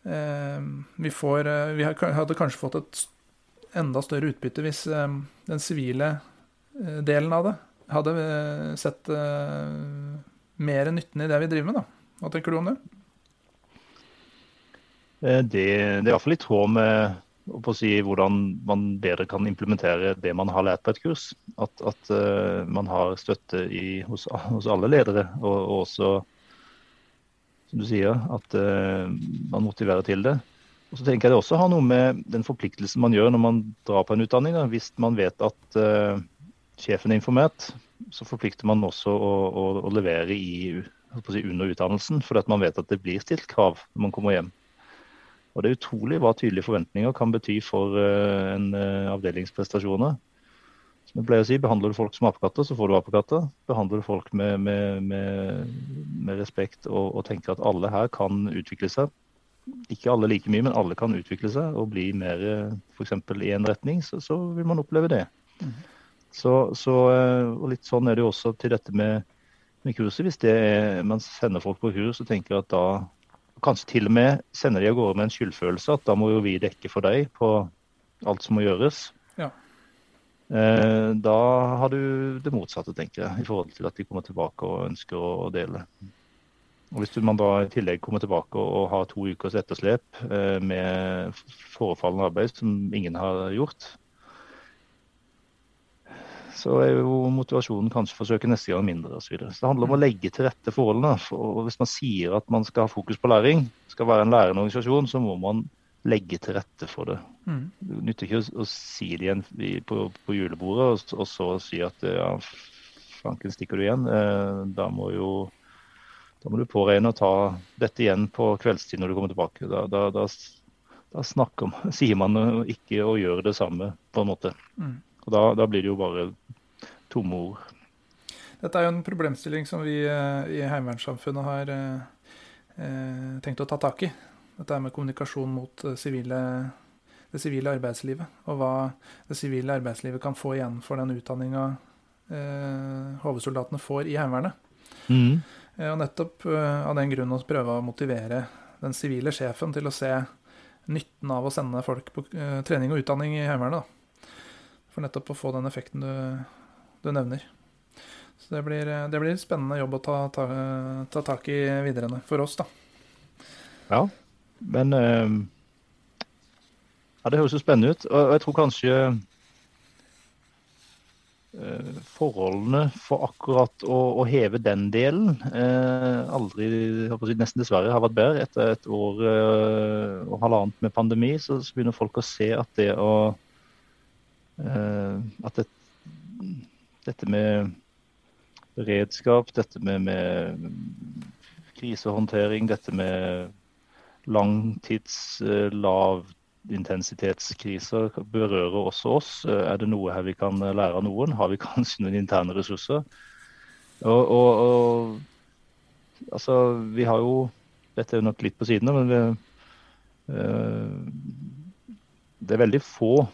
Eh, vi, får, eh, vi hadde kanskje fått et enda større utbytte hvis eh, den sivile delen av det hadde sett mer nytten i det vi driver med. Da. Hva tenker du om det?
Det, det er iallfall i tråd med å si, hvordan man bedre kan implementere det man har lært på et kurs. At, at man har støtte i, hos, hos, alle ledere, og, og også som du sier, at uh, man motiverer til det. Og så tenker jeg det også har noe med den forpliktelsen man gjør når man drar på en utdanning. Da. Hvis man vet at uh, sjefen er informert, så forplikter man også å, å, å levere i, si, under utdannelsen, fordi at man vet at det blir stilt krav når man kommer hjem. Og Det er utrolig hva tydelige forventninger kan bety for uh, en avdelings jeg pleier å si, Behandler du folk som apekatter, så får du apekatter. Behandler du folk med, med, med, med respekt og, og, tenker at alle her kan utvikle seg. Ikke alle like mye, men alle kan utvikle seg og bli mer f.eks. i en retning, så, så, vil man oppleve det. Mm. Så, så, eh, og litt sånn er det jo også til dette med, med kurset. Hvis det er, man sender folk på kurs og tenker at da Kanskje til og med sender de av gårde med en skyldfølelse at da må jo vi dekke for deg på alt som må gjøres. Eh, da har du det motsatte, tenker jeg, i forhold til at de kommer tilbake og ønsker å dele. Og Hvis man da i tillegg kommer tilbake og har to ukers etterslep eh, med forefallende arbeid som ingen har gjort, så er jo motivasjonen kanskje for å søke neste gang mindre osv. Så, videre. så det handler om å legge til rette forholdene. Og hvis man sier at man skal ha fokus på læring, skal være en lærende organisasjon, så må man legge til rette for det. Mm. Det nytter ikke å, å, si det igjen på, på julebordet og, og, så si at ja, fanken stikker du igjen. Eh, da må jo da må du påregne å ta dette igjen på kveldstid når du kommer tilbake. Da, da, da, da snakker, <laughs> sier man ikke å gjøre det samme, på en måte. Mm. Og da, da, blir det jo bare tomme ord.
Dette er jo en problemstilling som vi eh, i Heimevernssamfunnet har eh, eh, tenkt å ta tak i. Dette med kommunikasjon mot sivile, det sivile arbeidslivet. Og hva det sivile arbeidslivet kan få igjen for den utdanninga eh, HV-soldatene får i Heimevernet. Mm. Og nettopp av den grunn å prøve å motivere den sivile sjefen til å se nytten av å sende folk på trening og utdanning i Heimevernet. For nettopp å få den effekten du, du nevner. Så det blir, det blir spennende jobb å ta, ta, ta, tak i videre for oss, da.
Ja, men uh, Ja, det høres jo spennende ut. Og jeg tror kanskje uh, forholdene for akkurat å, å, heve den delen uh, aldri, nesten dessverre, har vært bedre. Etter et år og halvannet med pandemi så, så begynner folk å se at det å Eh, at det, dette med beredskap, dette med, med krisehåndtering, dette med langtids eh, lavintensitetskriser berører også oss. Eh, er det noe her vi kan lære av noen? Har vi <laughs> kanskje noen interne ressurser? Og, og, og altså, vi har jo Dette er jo nok litt på siden, men vi, det er veldig få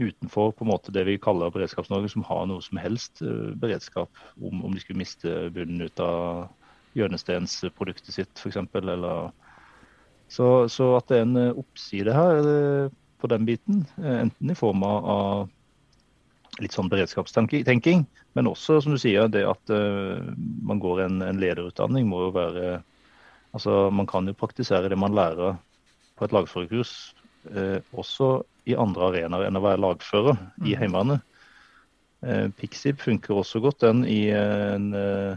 utenfor på en måte det vi kaller Beredskaps-Norge, som har noe som helst uh, beredskap om, om, de skulle miste bunnen ut av hjørnesteinsproduktet sitt f.eks. Så, så at det er en uh, oppside her uh, på den biten, enten i form av litt sånn beredskapstenking, men også som du sier, det at man går en, en lederutdanning må jo være Altså, man kan jo praktisere det man lærer på et lagførerkurs, også i andre arenaer enn å være lagfører mm. i Heimevernet. Eh, Pixib funker også godt, den, i en, eh,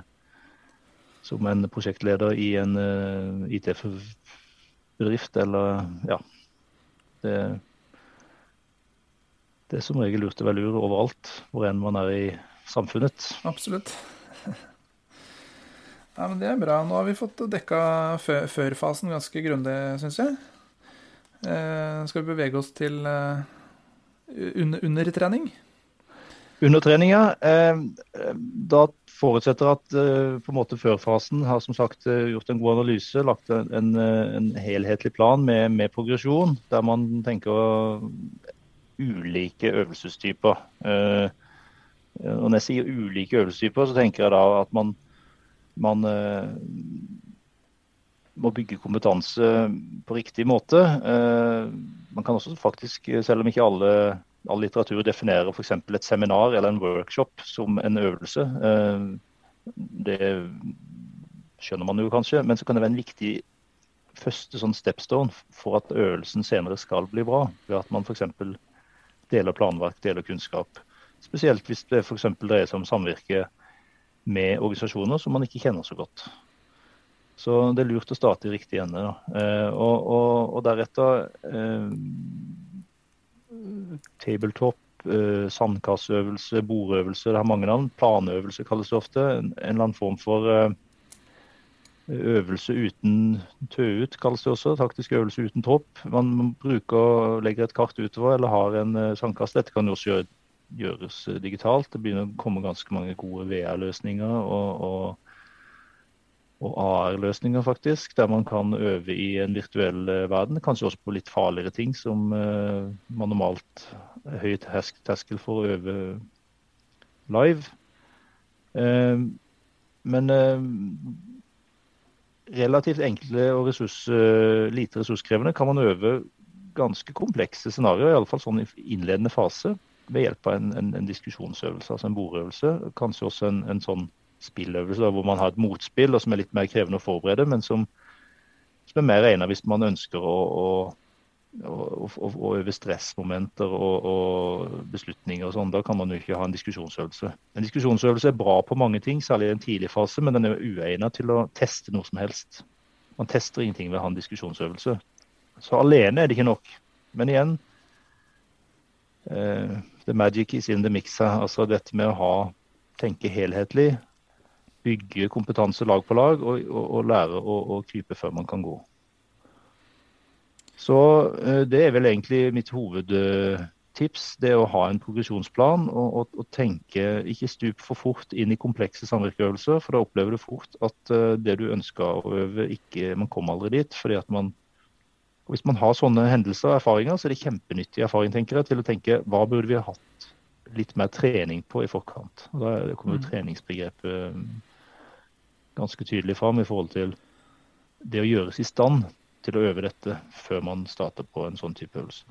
som en prosjektleder i en eh, IT-bedrift, eller ja. Det, det er som regel lurt å være lur overalt, hvor enn man er i samfunnet.
Absolutt. <laughs> Ja, men Det er bra. Nå har vi fått dekka før-fasen ganske grundig, syns jeg. Eh, skal vi bevege oss til eh, under, undertrening?
Undertrening, ja. Eh, da forutsetter at på en måte førfasen har som sagt gjort en god analyse, lagt en, en helhetlig plan med, med, progresjon, der man tenker ulike øvelsestyper. Og når jeg sier ulike øvelsestyper, så tenker jeg da at man, man må bygge kompetanse på riktig måte. Eh, man kan også faktisk, selv om ikke alle, all litteratur definerer f.eks. et seminar eller en workshop som en øvelse, eh, det skjønner man jo kanskje, men så kan det være en viktig første sånn stepstone for at øvelsen senere skal bli bra. Ved at man f.eks. deler planverk, deler kunnskap. Spesielt hvis det f.eks. dreier seg om samvirke med organisasjoner som man ikke kjenner så godt. Så det er lurt å starte i riktig ende. Eh, og, og, og, deretter eh, tabletop, eh, sandkasseøvelse, bordøvelse. Det har mange navn. Planøvelse kalles det ofte. En, eller annen form for eh, øvelse uten tøut, kalles det også. Taktisk øvelse uten tropp. Man, bruker legger et kart utover eller har en uh, sandkasse. Dette kan jo også gjøre, gjøres digitalt. Det begynner å komme ganske mange gode VR-løsninger. og, og og AR-løsninger, faktisk, der man kan øve i en virtuell eh, verden. Kanskje også på litt farligere ting, som uh, man normalt er høy terskel for å øve live. Men relativt enkle og ressurs, lite ressurskrevende kan man øve ganske komplekse scenarioer, iallfall sånn i innledende fase. ved hjelp av en, en, en diskusjonsøvelse, altså en bordøvelse. Kanskje også en, en sånn spilløvelse hvor man har et motspill og som er litt mer krevende å forberede, men som, som er mer egnet hvis man ønsker å, å, å, å øve stressmomenter og, og, beslutninger og sånn. Da kan man jo ikke ha en diskusjonsøvelse. En diskusjonsøvelse er bra på mange ting, særlig i en tidlig fase, men den er uegnet til å teste noe som helst. Man tester ingenting ved å ha en diskusjonsøvelse. Så alene er det ikke nok. Men igjen, uh, the magic is in the mix. Altså dette med å ha, tenke helhetlig, bygge kompetanse lag på lag, og, og, og lære å, å, krype før man kan gå. Så uh, det er vel egentlig mitt hovedtips. Det å ha en progresjonsplan og, og, og, tenke ikke stup for fort inn i komplekse samvirkeøvelser. For da opplever du fort at uh, det du ønsker å øve, ikke, man kommer aldri dit. fordi at man Hvis man har sånne hendelser og erfaringer, så er det kjempenyttig erfaring tenker jeg, til å tenke hva burde vi ha hatt litt mer trening på i forkant. Og Da kommer jo treningsbegrepet um, ganske tydelig fram i forhold til det å gjøres i stand til å øve dette før man starter på en sånn type øvelse.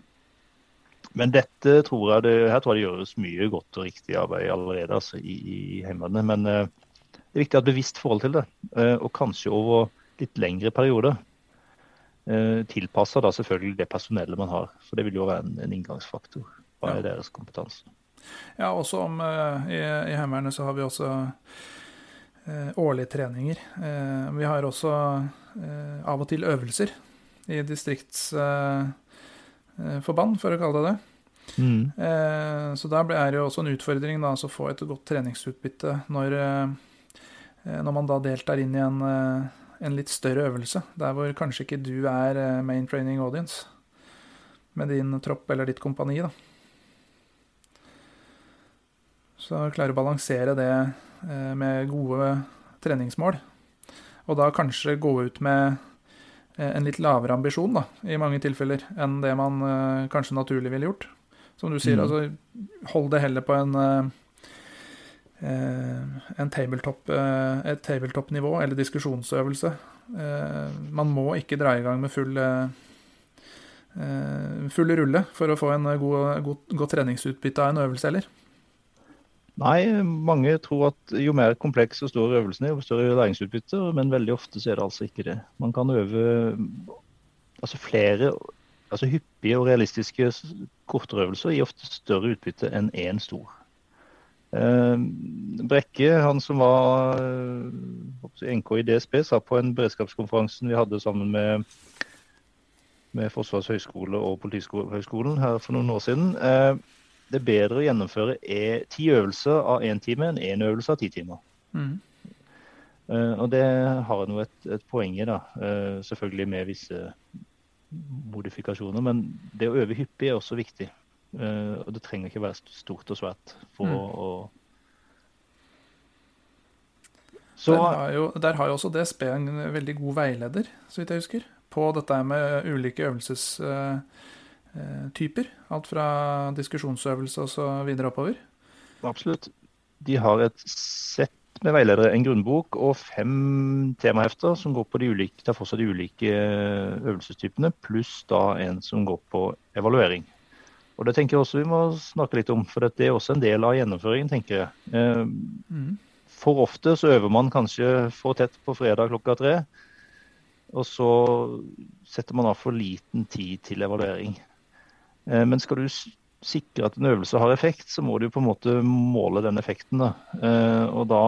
Men dette tror jeg det, her tror jeg det gjøres mye godt og riktig arbeid allerede altså, i, i Heimevernet. Men uh, det er viktig å ha et bevisst forhold til det, uh, og kanskje over litt lengre perioder. Eh, tilpassa da selvfølgelig det personellet man har. For det vil jo være en, en inngangsfaktor. Hva er deres kompetanse?
Ja, også om uh, i, i Heimevernet så har vi også årlige treninger. Uh, vi har også av og til øvelser i distriktsforband, for å kalle det det. Mm. så da er det jo også en utfordring da, altså å få et godt treningsutbytte når, når man da deltar inn i en en litt større øvelse, der hvor kanskje ikke du er eh, main training audience med din tropp eller ditt kompani. da. Så klare å balansere det eh, med gode treningsmål. Og da kanskje gå ut med eh, en litt lavere ambisjon, da, i mange tilfeller, enn det man kanskje naturlig ville gjort. Som du sier, mm. altså hold det heller på en Eh, en tabletop, eh, et tabletop-nivå eller diskusjonsøvelse. Eh, man må ikke dra i gang med full, full rulle for å få en god, god, godt treningsutbytte av en øvelse heller.
Nei, mange tror at jo mer kompleks og stor øvelsen er, jo større læringsutbytte. Men veldig ofte så er det altså ikke det. Man kan øve altså flere altså hyppige og realistiske kortere øvelser gir ofte større utbytte enn én stor. Eh, Brekke, han som var eh, NK i DSB, sa på en beredskapskonferansen vi hadde sammen med, med Forsvarets høgskole og Politihøgskolen her for noen år siden. Det er bedre å gjennomføre e, ti øvelser av én time enn én øvelse av ti timer. Mm. Og det har nå et, et poeng i, da. Selvfølgelig med visse modifikasjoner. Men det å øve hyppig er også viktig. Uh, og det trenger ikke være stort og svært for mm. å,
Så, der, har jo, der har jo også DSB en veldig god veileder, så vidt jeg husker, på dette med ulike øvelses... Uh, Alt fra diskusjonsøvelse og så videre oppover.
Absolutt. De har et sett med veiledere, en grunnbok og fem temahefter som går på de ulike, tar for seg de ulike øvelsestypene, pluss da en som går på evaluering. Og Det tenker jeg også vi må snakke litt om, for det er også en del av gjennomføringen. tenker jeg. Eh, mm. For ofte så øver man kanskje for tett på fredag klokka tre. Og så setter man av for liten tid til evaluering. Eh, men skal du sikre at en øvelse har effekt, så må du på en måte måle den effekten. Da. Eh, og da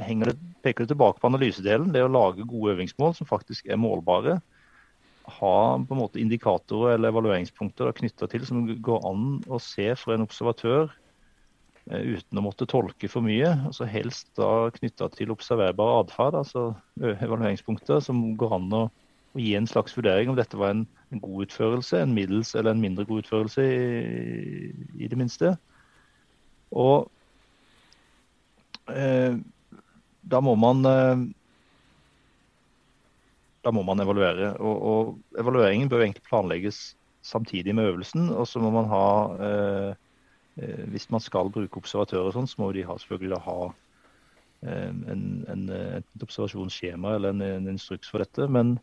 det, peker det tilbake på analysedelen, det å lage gode øvingsmål som faktisk er målbare ha på en måte indikatorer eller evalueringspunkter knytta til som går an å se for en observatør eh, uten å måtte tolke for mye. altså Helst da knytta til observerbar atferd, altså evalueringspunkter som går an å, å, gi en slags vurdering om dette var en, god utførelse, en middels eller en mindre god utførelse, i, i det minste. Og eh, da må man eh, da må man evaluere. Og, og evalueringen bør egentlig planlegges samtidig med øvelsen. Og så må man ha eh, eh, Hvis man skal bruke observatører, sånn, så må de ha, selvfølgelig ha eh, en, en, et observasjonsskjema eller en, en, instruks for dette. Men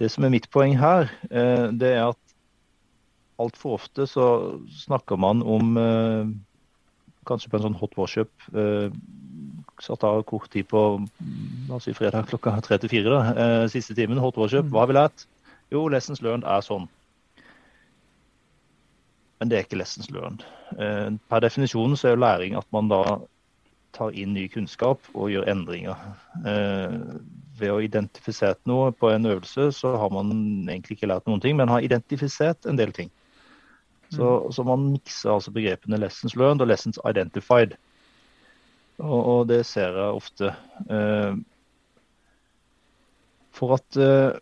det som er mitt poeng her, eh, det er at altfor ofte så snakker man om eh, Kanskje på en sånn hot worship. Eh, satt av kort tid på la oss si fredag klokka tre til fire. Eh, siste timen, hot worship. Hva har vi lært? Jo, lessons learned er sånn. Men det er ikke lessons learned. Eh, per definisjon så er jo læring at man da tar inn ny kunnskap og gjør endringer. Ved å identifisere noe på en øvelse, så har man egentlig ikke lært noen ting, men har identifisert en del ting. Så, så man mikser altså begrepene lessons learned og lessons identified. Og, og det ser jeg ofte. Eh, for at eh,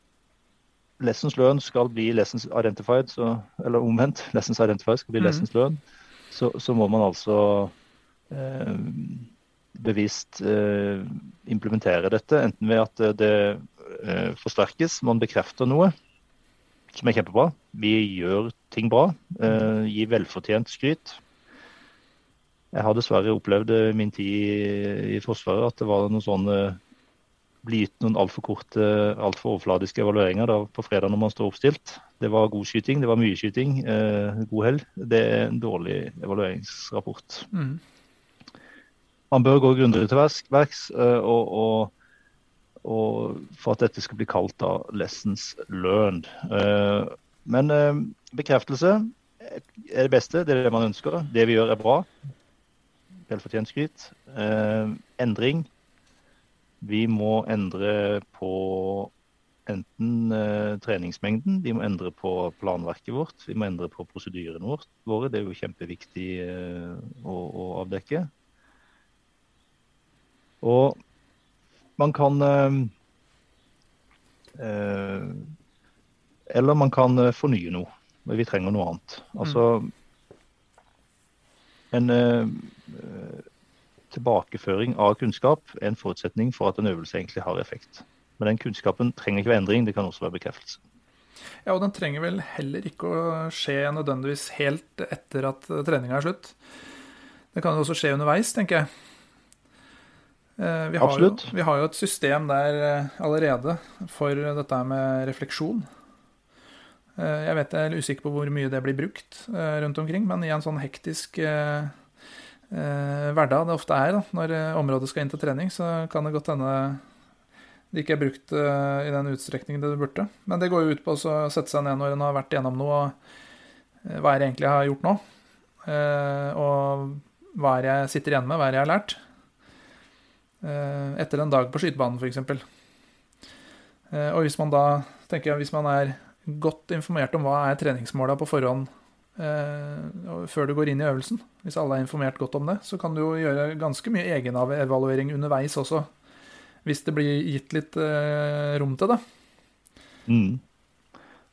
lessons learned skal bli lessons identified, så, eller omvendt, <laughs> lessons identified skal bli
Mhm.
lessons learned, så, så må man altså eh, bevisst eh, implementere dette. Enten ved at det, det eh, forsterkes, man bekrefter noe som er kjempebra. Vi gjør ting bra. Eh, gir velfortjent skryt. Jeg har dessverre opplevd i min tid i Forsvaret at det var noen sånne bli gitt noen altfor korte, altfor overfladiske evalueringer da, på fredag når man står oppstilt. Det var god skyting, det var mye skyting, eh, god hell. Det er en dårlig evalueringsrapport.
Mm.
Man bør gå grundigere til verks, eh, og, og, og for at dette skal bli kalt da lessons learned. Eh, men eh, bekreftelse er det beste, det er det man ønsker. Det vi gjør er bra. Velfortjent skryt. Endring. Vi må endre på enten treningsmengden, vi må endre på planverket vårt, vi må endre på prosedyrene våre. Det er jo kjempeviktig å, å avdekke. Og man kan eh, eh, Eller man kan eh, fornye noe. Men vi trenger noe annet. Altså En eh, tilbakeføring av kunnskap er en forutsetning for at en øvelse egentlig har effekt. Men den kunnskapen trenger ikke være endring, det kan også være bekreftelse.
Ja, og den trenger vel heller ikke å skje nødvendigvis helt etter at treninga er slutt. Det kan jo også skje underveis, tenker jeg. Eh, Vi har, jo, vi har jo et system der eh, allerede for dette med refleksjon. Eh, Jeg vet jeg er usikker på hvor mye det blir brukt rundt omkring, men i en sånn hektisk eh, hverdag det ofte er, da, når området skal inn til trening, så kan det godt hende det ikke er brukt i den utstrekning det burde. Men det går jo ut på å sette seg ned når en har vært gjennom noe, og hva er det egentlig jeg har gjort nå? Og hva er det jeg sitter igjen med, hva er det jeg har lært? Eh, etter en dag på skytebanen, f.eks. Eh, og hvis man da, tenker jeg, hvis man er godt informert om hva er treningsmåla på forhånd eh, før du går inn i øvelsen, hvis alle er informert godt om det, så kan du jo gjøre ganske mye egenevaluering underveis også, hvis det blir gitt litt rom til det.
Mm.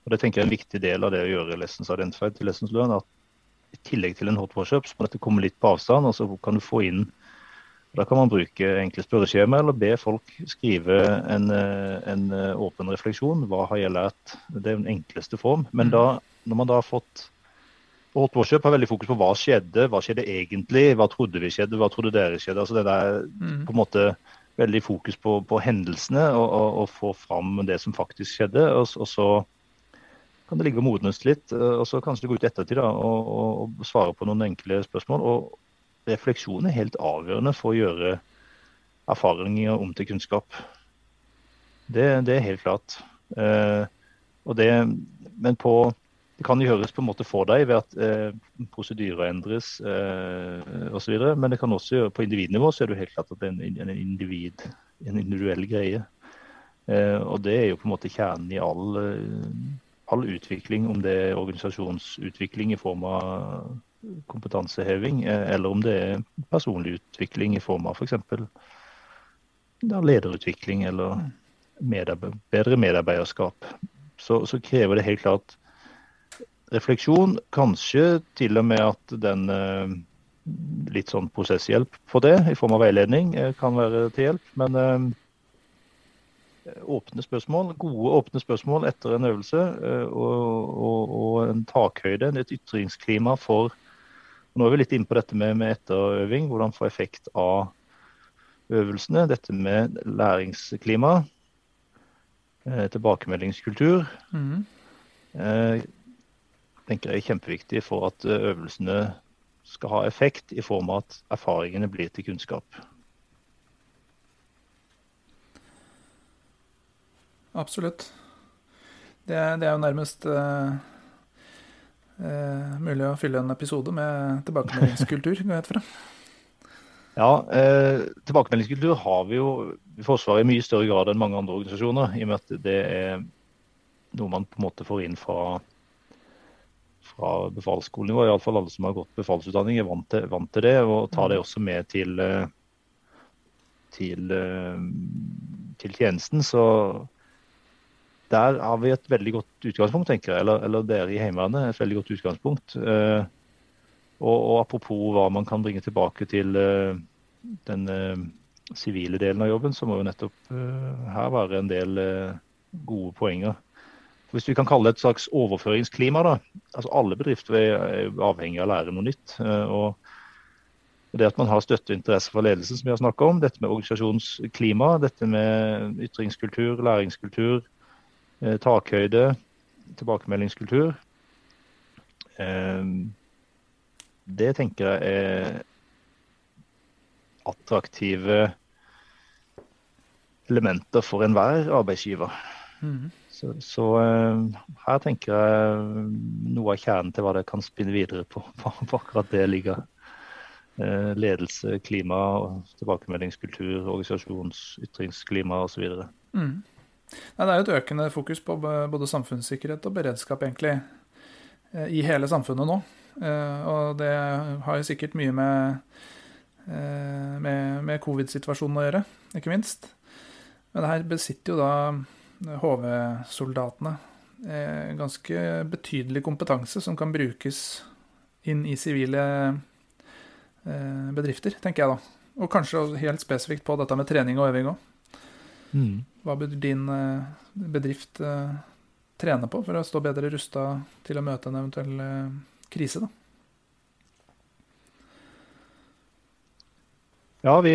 Og Det tenker jeg er en viktig del av det å gjøre lessons identified til lessons learned. at I tillegg til en hot workshop så må dette komme litt på avstand, og så kan du få inn Da kan man bruke enkle spørreskjema eller be folk skrive en, eh, en eh, åpen refleksjon. Hva har jeg lært? Det er den enkleste form. Men
Mm.
da, når man da har fått og Hot workshop har veldig fokus på hva skjedde, hva skjedde egentlig, hva trodde vi skjedde, hva trodde dere skjedde. altså Det der
Mm.
på en måte veldig fokus på, på hendelsene og, og, og få fram det som faktisk skjedde. Og, og så kan det ligge og modnes litt, eh, og så kanskje gå ut i ettertid da, og svare på noen enkle spørsmål. Og refleksjon er helt avgjørende for å gjøre erfaringer om til kunnskap. Det, det er helt klart. Eh, det, men på det kan gjøres på en måte for deg ved at eh, prosedyrer endres eh, osv. Men det kan også gjøre på individnivå så er det helt klart at det er en, en, individ, en individuell greie. Eh, og det er jo på en måte kjernen i all, eh, all utvikling, om det er organisasjonsutvikling i form av kompetanseheving, eh, eller om det er personlig utvikling i form av f.eks. For lederutvikling eller medarbe bedre medarbeiderskap. Så, så krever det helt klart refleksjon. Kanskje til og med at den eh, litt sånn prosesshjelp for det, i form av veiledning, eh, kan være til hjelp. Men åpne spørsmål, gode åpne spørsmål etter en øvelse og, og, og en takhøyde, et ytringsklima for Nå er vi litt inne på dette med, med etterøving, hvordan få effekt av øvelsene. Dette med læringsklima, eh, tilbakemeldingskultur.
Mm.
Eh, tenker jeg er kjempeviktig for at øvelsene skal ha effekt i form av at erfaringene blir til kunnskap.
Absolutt. Det, det er jo nærmest uh, uh, mulig å fylle en episode med tilbakemeldingskultur, går jeg ut fra.
Ja, eh, tilbakemeldingskultur har vi jo i Forsvaret i mye større grad enn mange andre organisasjoner. I og med at det er noe man på en måte får inn fra, fra befalsskolenivå. Iallfall alle som har gått befalsutdanning er vant til, vant til det, og tar det også med til, til, til tjenesten. Så der har vi et veldig godt utgangspunkt, tenker jeg. Eller, eller dere i Heimevernet et veldig godt utgangspunkt. Eh, og, og, apropos hva man kan bringe tilbake til eh, den eh, sivile delen av jobben, så må jo nettopp eh, her være en del eh, gode poenger. Hvis vi kan kalle det et slags overføringsklima, da. Altså alle bedrifter er avhengig av å lære noe nytt. Og det at man har støtte og interesse fra ledelsen, som vi har snakka om, dette med organisasjonsklima, dette med ytringskultur, læringskultur, takhøyde, tilbakemeldingskultur. Eh, det tenker jeg er attraktive elementer for enhver arbeidsgiver. Mm. Så, så, eh, her tenker jeg noe av kjernen til hva det kan spinne videre på. <laughs> På, på akkurat det ligger ledelse, klima, tilbakemeldingskultur, organisasjonsytringsklima osv. Mm.
Nei, det er jo et økende fokus på både samfunnssikkerhet og beredskap, egentlig, eh, i hele samfunnet nå. Eh, og det har jo sikkert mye med, eh, med, med covid-situasjonen å gjøre, ikke minst. Men her besitter jo da HV-soldatene ganske betydelig kompetanse som kan brukes inn i sivile bedrifter, tenker jeg da. Og kanskje helt spesifikt på dette med trening og øving òg. Mm. Hva bør din eh, bedrift eh, trene på for å stå bedre rusta til å møte en eventuell eh, krise? da?
Ja, vi,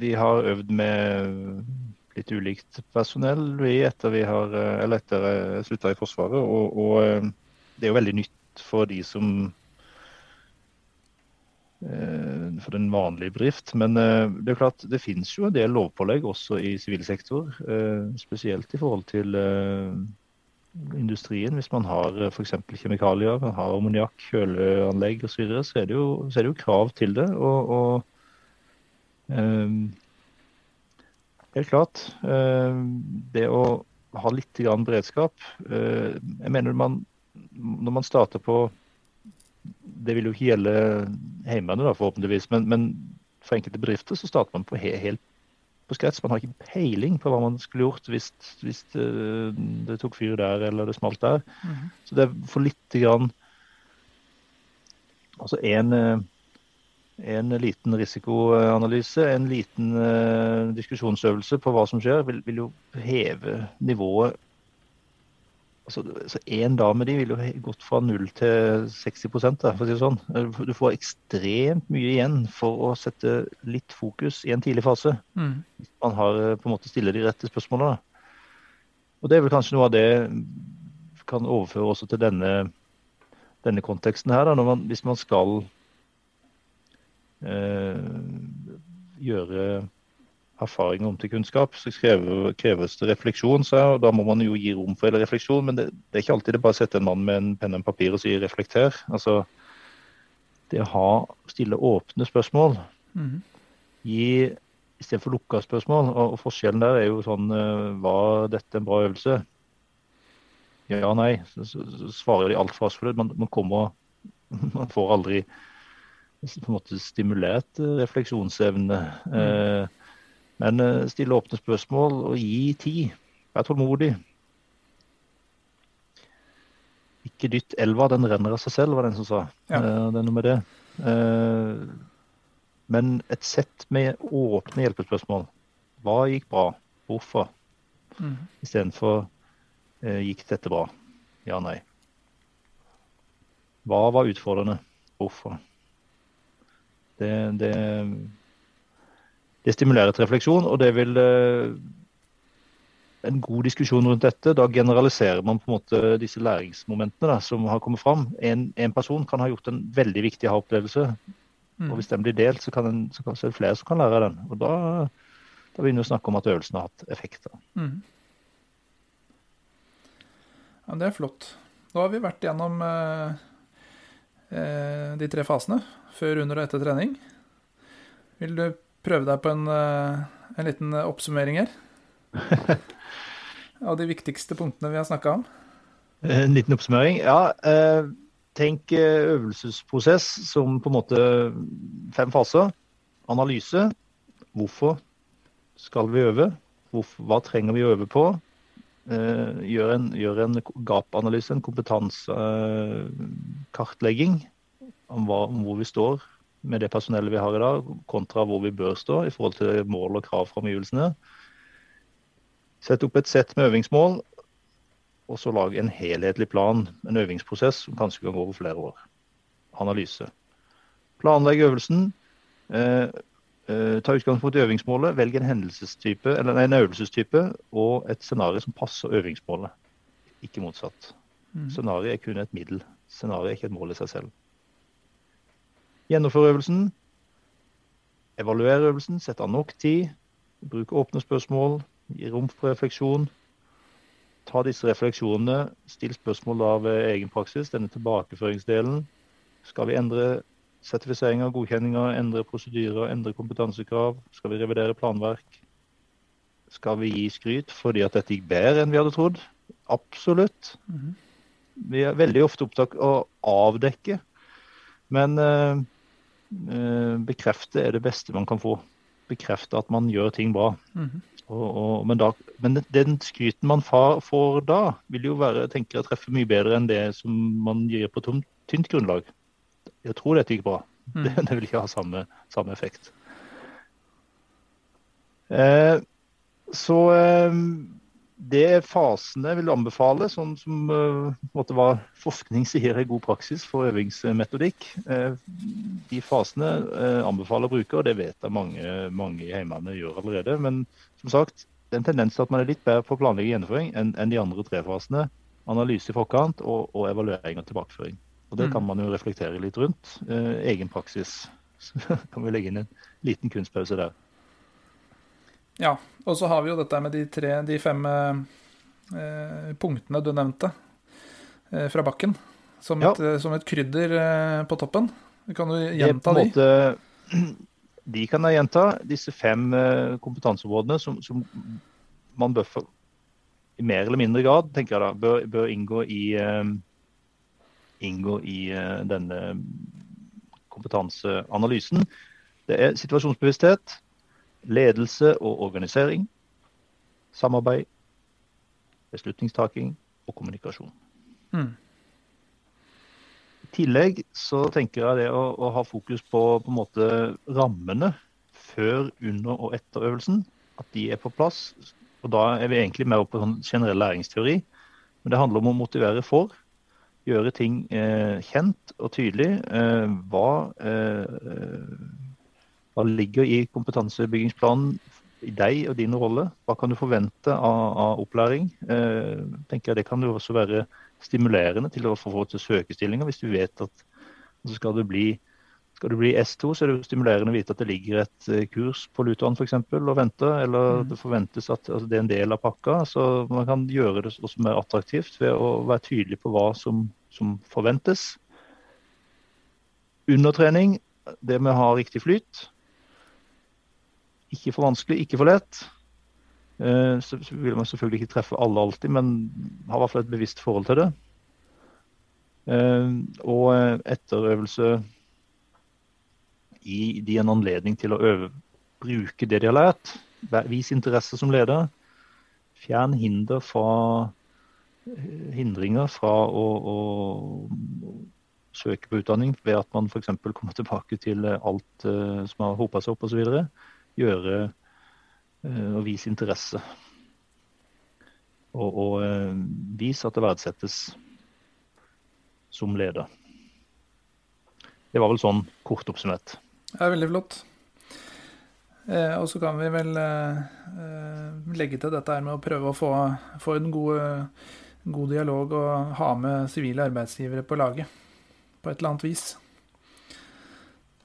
vi, har øvd med litt ulikt personell vi etter vi har, eller etter slutta i Forsvaret. Og, og, det er jo veldig nytt for de som for den vanlige bedrift. Men eh, det er klart, det finnes jo en del lovpålegg også i sivil sektor. Eh, spesielt i forhold til industrien. Hvis man har f.eks. kjemikalier, man har ammoniakk, kjøleanlegg osv., så, videre, så, er det jo, så er det jo krav til det. Og, og helt klart, det å ha litt grann beredskap Jeg mener man, når man starter på det vil jo gjelde Heimevernet, forhåpentligvis. Men, men, for enkelte bedrifter så starter man på he helt på skrets. Man har ikke peiling på hva man skulle gjort hvis, hvis det, det, tok fyr der eller det smalt der. Mm -hmm. Så det er for lite grann Altså en, en liten risikoanalyse, en liten uh, diskusjonsøvelse på hva som skjer, vil, vil jo heve nivået altså, så Én dame de ville jo gått fra 0 til 60 da, for å si det sånn. Du får ekstremt mye igjen for å sette litt fokus i en tidlig fase. Mm. Man har eh, på en måte stiller de rette spørsmålene. Og Det er vel kanskje noe av det kan overføre også til denne, denne konteksten her. Da, man, hvis man skal øh, gjøre erfaring om til kunnskap, så kreves det refleksjon. Så, og da må man jo gi rom for refleksjon, men det, det, er ikke alltid det bare å sette en mann med en penn og papir og si 'reflekter'. Altså, det å ha, stille åpne spørsmål mm. gi istedenfor lukka spørsmål. Og, og, forskjellen der er jo sånn uh, Var dette en bra øvelse? Ja, nei. Så, så, så svarer de altfor fastforløst. Man, man kommer <laughs> Man får aldri på en måte stimulert refleksjonsevne. Mm. Uh, men eh, stille åpne spørsmål og gi tid. Vær tålmodig. Ikke dytt elva, den renner av seg selv, var den som sa. Ja. Eh, det er noe med det. Eh, men et sett med åpne hjelpespørsmål. Hva gikk bra? Hvorfor? Mm. Istedenfor gikk dette bra? Ja, nei. Hva var utfordrende? Hvorfor? Det, det det stimulerer til refleksjon, og det vil, eh, en god diskusjon rundt dette. Da generaliserer man på en måte disse læringsmomentene da, som har kommet fram. En, en, person kan ha gjort en veldig viktig aha-opplevelse, mm. og hvis den blir delt, så, kan en, så, kan, så er det flere som kan lære av den. Og da, da begynner vi å snakke om at øvelsen har hatt effekter. Mm.
Ja, det er flott. Da har vi vært gjennom eh, eh, de tre fasene. Før, under og etter trening. Vil du prøve deg på en, eh, en liten oppsummering her? <laughs> Av de viktigste punktene vi har snakka om?
En liten oppsummering. Ja, eh, tenk eh, øvelsesprosess som på en måte fem faser. Analyse. Hvorfor skal vi øve? Hvorfor, hva trenger vi å øve på? Eh, gjør en, gjør en gap-analyse, en kompetansekartlegging om, om hvor vi står med det personellet vi har i dag, kontra hvor vi bør stå i forhold til mål og krav fra omgivelsene. Sett opp et sett med øvingsmål, og så lage en helhetlig plan, en øvingsprosess som kanskje kan gå over flere år. Analyse. Planlegg øvelsen. Eh, eh, ta utgangspunkt i øvingsmålet. Velg en, eller en øvelsestype og et scenario som passer øvingsmålet. Ikke motsatt. Mm. Scenarioet er kun et middel. Scenarioet er ikke et mål i seg selv. Gjennomfør øvelsen. Evaluere øvelsen. Sette av nok tid. Bruke åpne spørsmål. Gi rom for refleksjon. Ta disse refleksjonene, still spørsmål av egen praksis, denne tilbakeføringsdelen. Skal vi endre sertifiseringer, godkjenninger, endre prosedyrer, endre kompetansekrav? Skal vi revidere planverk? Skal vi gi skryt fordi at dette gikk bedre enn vi hadde trodd? Absolutt. Mhm. Vi er veldig ofte opptatt av å avdekke, men uh, bekrefte er det beste man kan få. Bekrefte at man gjør ting bra. Mm -hmm. Og, og, men, da, men, den skryten man får da, vil jo være, tenker jeg, treffe mye bedre enn det som man gir på tomt, tynt grunnlag. Jeg tror dette gikk bra. Mm. Det, <laughs> det, vil ikke ha samme, samme effekt. Eh, så eh, det fasene vil anbefale, sånn som uh, hva forskning sier er god praksis for øvingsmetodikk. Uh, de fasene uh, anbefaler å bruke, og det vet jeg mange, mange i Heimevernet gjør allerede. Men som sagt, det er en tendens til at man er litt bedre på å planlegge gjennomføring enn, enn de andre tre fasene. Analyse i forkant og, og evaluering og tilbakeføring. Og Det mm. kan man jo reflektere litt rundt. egen praksis. <laughs> Så kan vi legge inn en liten kunstpause der.
Ja, og så har vi jo dette med de, tre, de fem eh, punktene du nevnte eh, fra bakken. Som, ja. et, eh, som et, krydder eh, på toppen. Kan du gjenta de? Måte, <clears throat>
de kan jeg gjenta. Disse fem eh, kompetanseområdene som, som, man bør for, i mer eller mindre grad tenker jeg da, bør, bør inngå i, eh, inngå i denne kompetanseanalysen. Det er situasjonsbevissthet, ledelse og organisering, samarbeid, beslutningstaking og kommunikasjon. Mm. I tillegg så tenker jeg det å, å ha fokus på, på en måte rammene før, under og etter øvelsen. At de er på plass. Og Da er vi egentlig mer på sånn generell læringsteori. Men det handler om å motivere for. Gjøre ting eh, kjent og tydelig. Eh, hva eh, hva ligger i kompetansebyggingsplanen i deg og din rolle? Hva kan du forvente av, av opplæring? Eh, tenker jeg Det kan jo også være stimulerende til å få til søkestillinger. Hvis du vet at altså skal, du bli, skal du bli S2, så er det jo stimulerende å vite at det ligger et eh, kurs på Luton f.eks. og venter. Eller mm. det forventes at altså det er en del av pakka. Så man kan gjøre det også mer attraktivt ved å være tydelig på hva som, som forventes. Undertrening, det med å ha riktig flyt. Ikke for vanskelig, ikke for lett. Eh, så vil man selvfølgelig ikke treffe alle alltid, men har i hvert fall et bevisst forhold til det. Eh, og eh, etterøvelse gi de en anledning til å øve, bruke det de har lært. Vis interesse som leder. Fjern hinder fra hindringer fra å, å søke på utdanning ved at man f.eks. kommer tilbake til alt som har hopa seg opp osv gjøre eh, og vise interesse. Og, og eh, vise at det verdsettes som leder. Det var vel sånn kort oppsummert.
Det er veldig flott. Eh, og så kan vi vel legge til dette her med å prøve å få, få en god, god dialog og ha med sivile arbeidsgivere på laget på et eller annet vis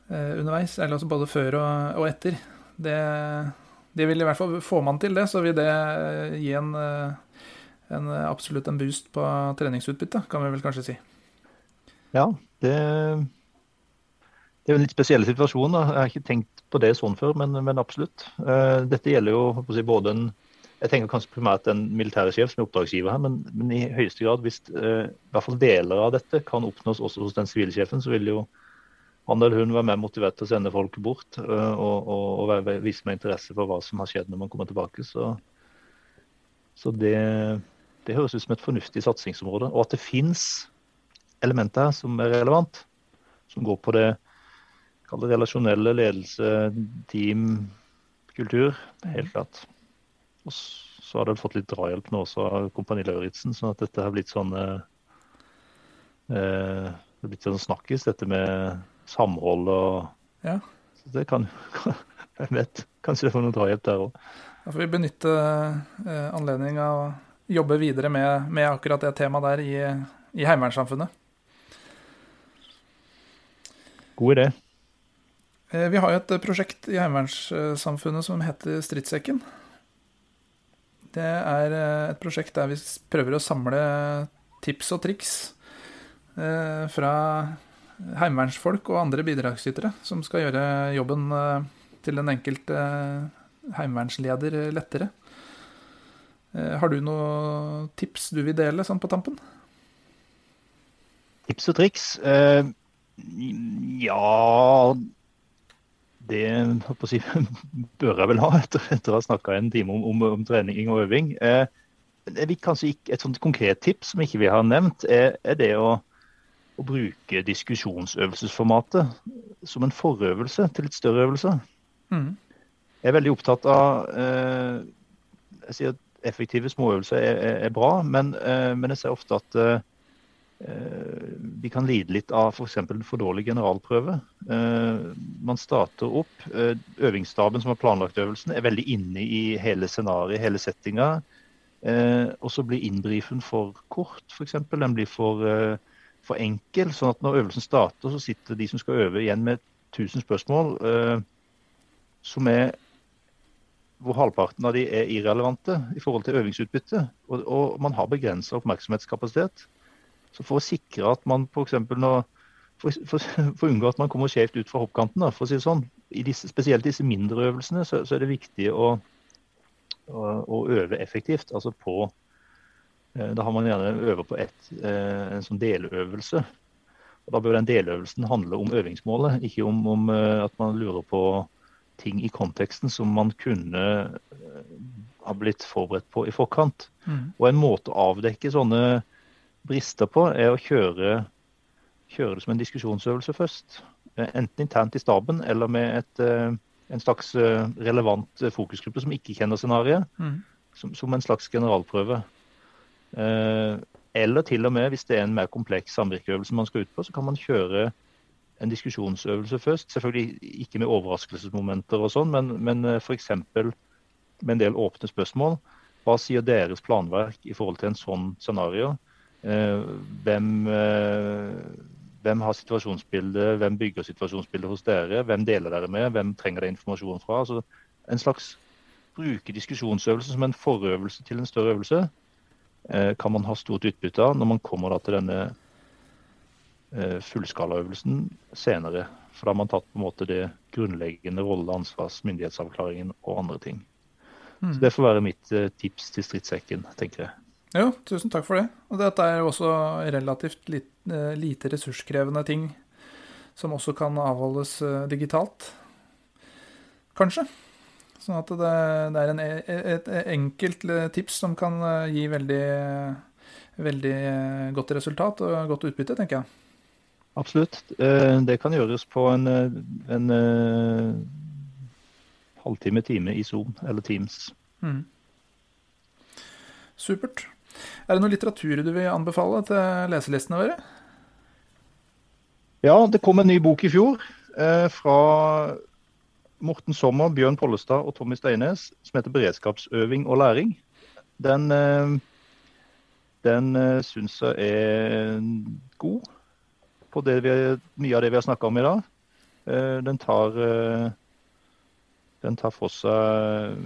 underveis. Eller altså både før og, og etter. Det, de vil i hvert fall Får man til det, så vil det gi en, en absolutt en boost på treningsutbyttet, kan vi vel kanskje si.
Ja, det, det er jo en litt spesiell situasjon. Da. Jeg har ikke tenkt på det sånn før, men, men absolutt. Uh, dette gjelder jo si, både en jeg tenker kanskje primært en militær sjef som er oppdragsgiver her, men, men i høyeste grad hvis uh, i hvert fall deler av dette kan oppnås også hos den sivile sjefen, så vil jo han eller hun være mer motivert til å sende folk bort uh, og, og, og vise meg interesse for hva som har skjedd når man kommer tilbake. Så, så det, det, høres ut som et fornuftig satsingsområde. Og at det fins elementer her som er relevant, som går på det det relasjonelle, ledelse, team, kultur. Helt klart. Og så har det fått litt drahjelp nå også av Kompani Lauritzen, sånn at dette har blitt sånn eh, eh det har blitt sånn snakkis, dette med samhold og
ja.
Så det kan <laughs> Hvem vet? Kanskje det får noe drahjelp der òg.
Da får vi benytte eh, anledninga og jobbe videre med, med, akkurat det temaet der i, i Heimevernssamfunnet.
God idé.
Eh, vi har jo et eh, prosjekt i Heimevernssamfunnet som heter Stridssekken. Det er eh, et prosjekt der vi prøver å samle tips og triks fra heimevernsfolk og andre bidragsytere som skal gjøre jobben til den enkelte heimevernsleder lettere. Har du noen tips du vil dele sånn på tampen?
Tips og triks? ja det si, <laughs> bør jeg vel ha etter, etter å ha snakka en time om, om, om, trening og øving. Eh, ikke, et sånt konkret tips som ikke vi har nevnt, er, er det å, å, bruke diskusjonsøvelsesformatet som en forøvelse til litt større øvelse. Mm. Jeg er veldig opptatt av eh, jeg sier at Effektive småøvelser er, er, er bra, men, eh, men, jeg ser ofte at eh, Eh, vi kan lide litt av f.eks. en for dårlig generalprøve. Eh, man starter opp. Eh, øvingsstaben som har planlagt øvelsen, er veldig inne i hele scenarioet, hele settinga. Og så blir innbrifen for kort, f.eks. Den blir for, for, enkel. sånn at når øvelsen starter, så sitter de som skal øve, igjen med 1000 spørsmål som er hvor halvparten av de er irrelevante i forhold til øvingsutbytte. Og, og man har begrensa oppmerksomhetskapasitet. Så for å sikre at man f.eks. For, for, for, å unngå at man kommer skjevt ut fra hoppkanten, da, for å si det sånn, i disse, spesielt disse mindre øvelsene, så, så er det viktig å, å, å, øve effektivt. Altså på eh, Da har man gjerne øver på et, eh, en sånn deløvelse. Og Da bør den deløvelsen handle om øvingsmålet, ikke om, om eh, at man lurer på ting i konteksten som man kunne ha blitt forberedt på i forkant. Mm. Og en måte å avdekke sånne brister på, er å kjøre, kjøre det som en diskusjonsøvelse først. Eh, enten internt i staben eller med et, eh, en slags eh, relevant fokusgruppe som ikke kjenner scenarioet. Mm. Som, som, en slags generalprøve. Eller til og med, hvis det er en mer kompleks samvirkeøvelse man skal ut på, så kan man kjøre en diskusjonsøvelse først. Selvfølgelig ikke med overraskelsesmomenter og sånn, men, men f.eks. med en del åpne spørsmål. Hva sier deres planverk i forhold til en sånn scenario? Eh, hvem, eh, hvem har situasjonsbildet, hvem bygger situasjonsbildet hos dere, hvem deler dere med, hvem trenger dere informasjon fra? Altså en slags bruke diskusjonsøvelse som en forøvelse til en større øvelse eh, kan man ha stort utbytte av når man kommer til denne fullskalaøvelsen senere. For da har man tatt på en måte det grunnleggende rolle-, ansvars-, myndighetsavklaringen og andre ting. Mm. Så Det får være mitt tips til stridssekken, tenker jeg.
Jo, tusen takk for det. Og dette er jo også relativt lite, eh, lite ressurskrevende ting som også kan avholdes eh, digitalt. Kanskje. Sånn at det, det er en, et enkelt tips som kan eh, gi veldig, veldig godt resultat og godt utbytte, tenker jeg.
Absolutt. Det kan gjøres på en, en halvtime, time i Zoom eller Teams. Mm.
Supert. Er det noe litteratur du vil anbefale til leselistene våre?
Ja, det kom en ny bok i fjor eh, fra Morten Sommer, Bjørn Pollestad og Tommy Steines, som heter 'Beredskapsøving og læring'. Den, eh, den eh, syns jeg er god på vi, mye av det vi har snakka om i dag. Eh, den tar, den tar for seg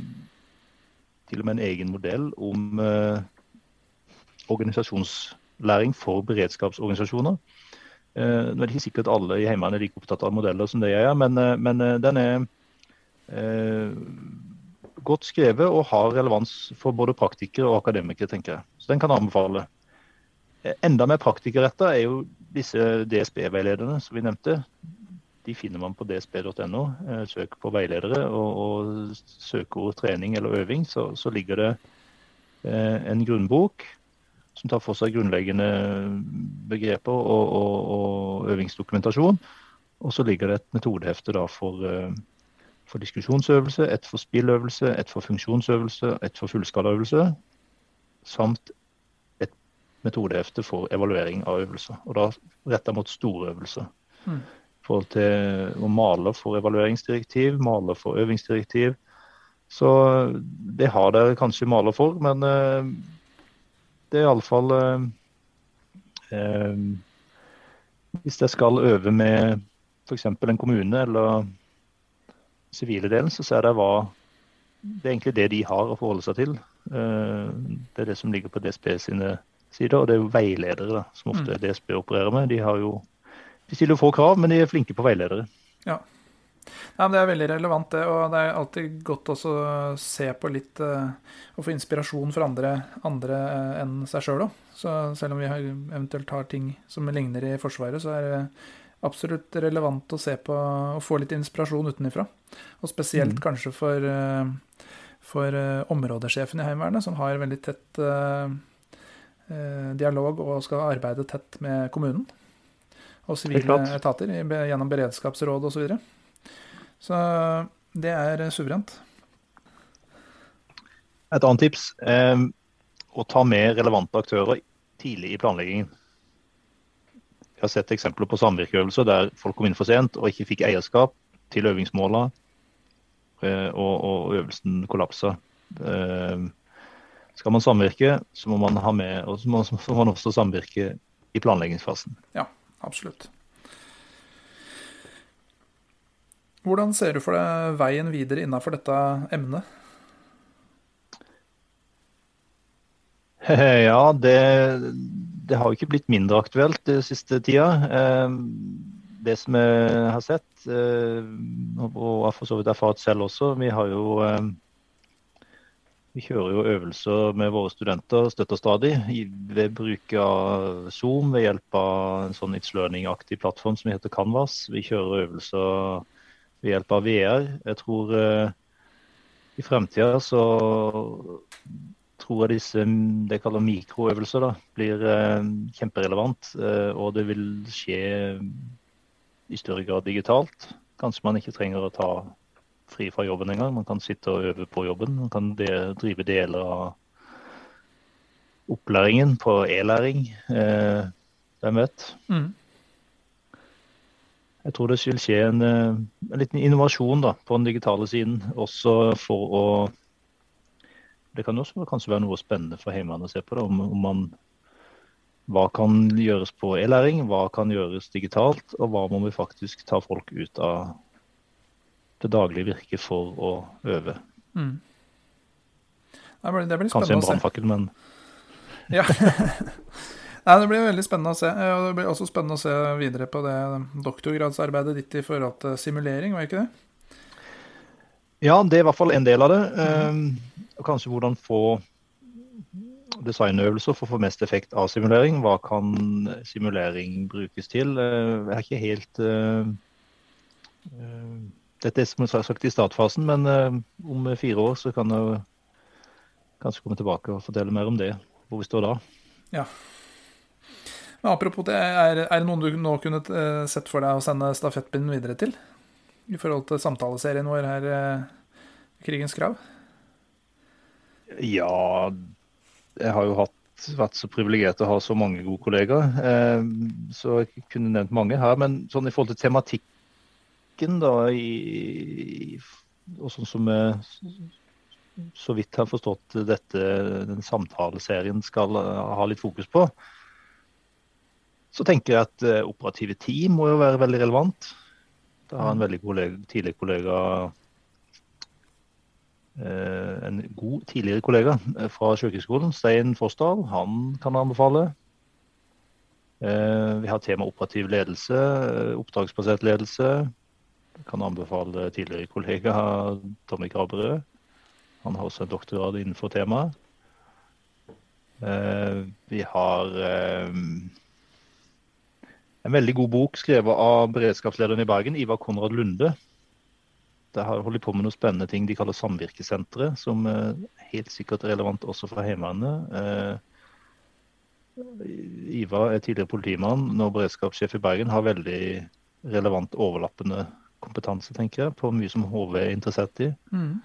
til og med en egen modell om organisasjonslæring for beredskapsorganisasjoner. Nå er det ikke sikkert alle i Heimevernet er like opptatt av modeller som det jeg er, men, men den er godt skrevet og har relevans for både praktikere og akademikere, tenker jeg. Så den kan jeg anbefale. Eh, enda mer praktikerretta er jo disse DSB-veilederne som vi nevnte. De finner man på dsb.no. Eh, søk på veiledere og, og søkeord trening eller øving, så, så ligger det eh, en grunnbok som tar for seg grunnleggende begreper og, og, og øvingsdokumentasjon. Og så ligger det et metodehefte for for diskusjonsøvelse, ett for spilløvelse, ett for funksjonsøvelse, ett for fullskalaøvelse, samt et metodehefte for evaluering av øvelser. Og da retta mot store øvelser. Mm. Forhold til å male for evalueringsdirektiv, male for øvingsdirektiv. Så det har dere kanskje maler for, men uh, det er iallfall eh, eh, Hvis jeg skal øve med f.eks. en kommune eller sivile delen, så ser jeg hva Det er egentlig det de har å forholde seg til. Eh, det er det som ligger på DSB sine sider. Og det er jo veiledere da, som ofte mm. DSB opererer med. De, har jo, de stiller få krav, men de er flinke på veiledere.
Ja. Ja, Det er veldig relevant, det. Og det er alltid godt også å se på litt uh, og få inspirasjon fra andre, andre uh, enn seg sjøl òg. Så selv om vi har, eventuelt har ting som ligner i Forsvaret, så er det absolutt relevant å se på og få litt inspirasjon utenfra. Og spesielt mm. kanskje for, eh, for eh, områdesjefen i Heimevernet, som har veldig tett uh, dialog og skal arbeide tett med kommunen. Og sivile etater gjennom beredskapsråd osv. Så, videre. så det er suverent.
Et annet tips eh, å ta med relevante aktører tidlig i planleggingen. Jeg har sett eksempler på samvirkeøvelser der folk kom inn for sent og ikke fikk eierskap til øvingsmåla, eh, og, og øvelsen kollapsa. Eh, skal man samvirke, så må man ha med, og så må, man også samvirke i planleggingsfasen.
Ja, absolutt. Hvordan ser du for deg veien videre innenfor dette emnet? <laughs>
Ja, det, det har jo ikke blitt mindre aktuelt den siste tida. Ehm, det som jeg har sett, eh, og for så vidt erfart selv også, vi har jo ehm, vi kjører jo øvelser med våre studenter støtter stadig ved bruk av Zoom ved hjelp av en sånn It's Learning-aktig plattform som heter Canvas. Vi kjører øvelser ved hjelp av VR. Jeg tror uh, i fremtida så tror av disse det jeg kaller mikroøvelser da, blir eh, kjemperelevant. Eh, og det vil skje i større grad digitalt. Kanskje man ikke trenger å ta fri fra jobben engang. Man kan sitte og øve på jobben. Man kan de, drive deler av opplæringen på e-læring. Eh, hvem vet? Mm. Jeg tror det vil skje en, eh, en liten innovasjon da, på den digitale siden, også for å det kan også kanskje være noe spennende for Heimevernet å se på. Det, om, om man, hva kan gjøres på e-læring, hva kan gjøres digitalt, og hva må vi faktisk ta folk ut av det daglige virket for å øve. Mm.
Det blir, det blir
Kanskje en brannfakkel, men <laughs>
Ja. <laughs> Nei, Det blir veldig spennende å se. Og det blir også spennende å se videre på det doktorgradsarbeidet ditt i forhold til simulering, var ikke det?
Ja, det er i hvert fall en del av det. Mm. Og kanskje hvordan få designøvelser for å få mest effekt av simulering. Hva kan simulering brukes til? Eh, jeg er ikke helt uh, uh, Dette er som jeg sagt i startfasen, men om fire år så kan jeg kanskje komme tilbake og fortelle mer om det. Hvor vi står da.
Ja. Men apropos det, er, er det noen du nå kunne sett for deg å sende stafettpinnen videre til? I forhold til samtaleserien vår her, Krigens krav?
Ja, jeg har jo hatt, vært så privilegert å ha så mange gode kollegaer. Eh, så jeg kunne nevnt mange her. Men sånn i forhold til tematikken da, i, og sånn som jeg så vidt har forstått dette, den samtaleserien skal ha litt fokus på, så tenker jeg at uh, operative team må jo være veldig relevant. Da har en veldig kollega, tidligere kollega En god tidligere kollega fra Sjøkrigsskolen, Stein Fossdal, han kan anbefale. Uh, vi har tema operativ ledelse, oppdragsbasert ledelse. Kan anbefale tidligere kollega Tommy Graberød. Han har også en doktorgrad innenfor temaet. Vi har en veldig god bok skrevet av beredskapslederen i Bergen, Ivar Konrad Lunde. Der har holdt på med noen spennende ting de kaller samvirkesentre, som er helt sikkert er relevant også for Heimevernet. Eh, Ivar er tidligere politimann, nå beredskapssjef i Bergen, har veldig relevant overlappende kompetanse, tenker jeg, på mye som HV er interessert i. Mm.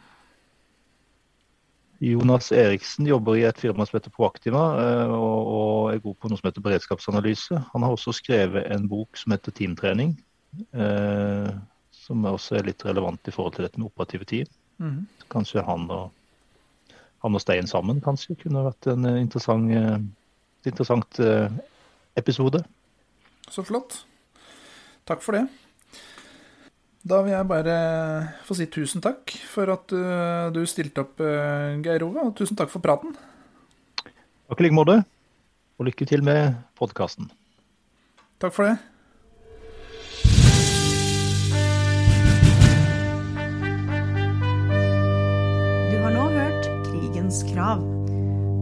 Jonas Eriksen jobber i et firma som heter Proactiva, eh, og er god på noe som heter beredskapsanalyse. Han har også skrevet en bok som heter Teamtrening, eh, som også er litt relevant i forhold til dette med operative team. Mm. Kanskje han og, han og Stein sammen kanskje kunne vært en interessant, et interessant episode.
Så flott. Takk for det. Da vil jeg bare få si tusen takk for at du stilte opp, Geir Ove. Og tusen takk for praten.
Takk i like måte. Og lykke til med podkasten.
Takk for det.
Krigens krav.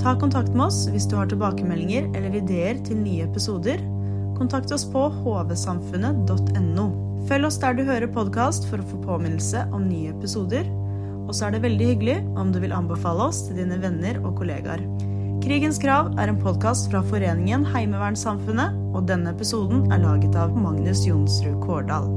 Ta kontakt med oss hvis du har tilbakemeldinger eller ideer til nye episoder. Kontakt oss på hvsamfunnet.no. Følg oss der du hører podkast for å få påminnelse om nye episoder. Og så er det veldig hyggelig om du vil anbefale oss til dine venner og kollegaer. Krigens krav er en podkast fra foreningen Heimevernssamfunnet, og denne episoden er laget av Magnus Jonsrud Kårdal.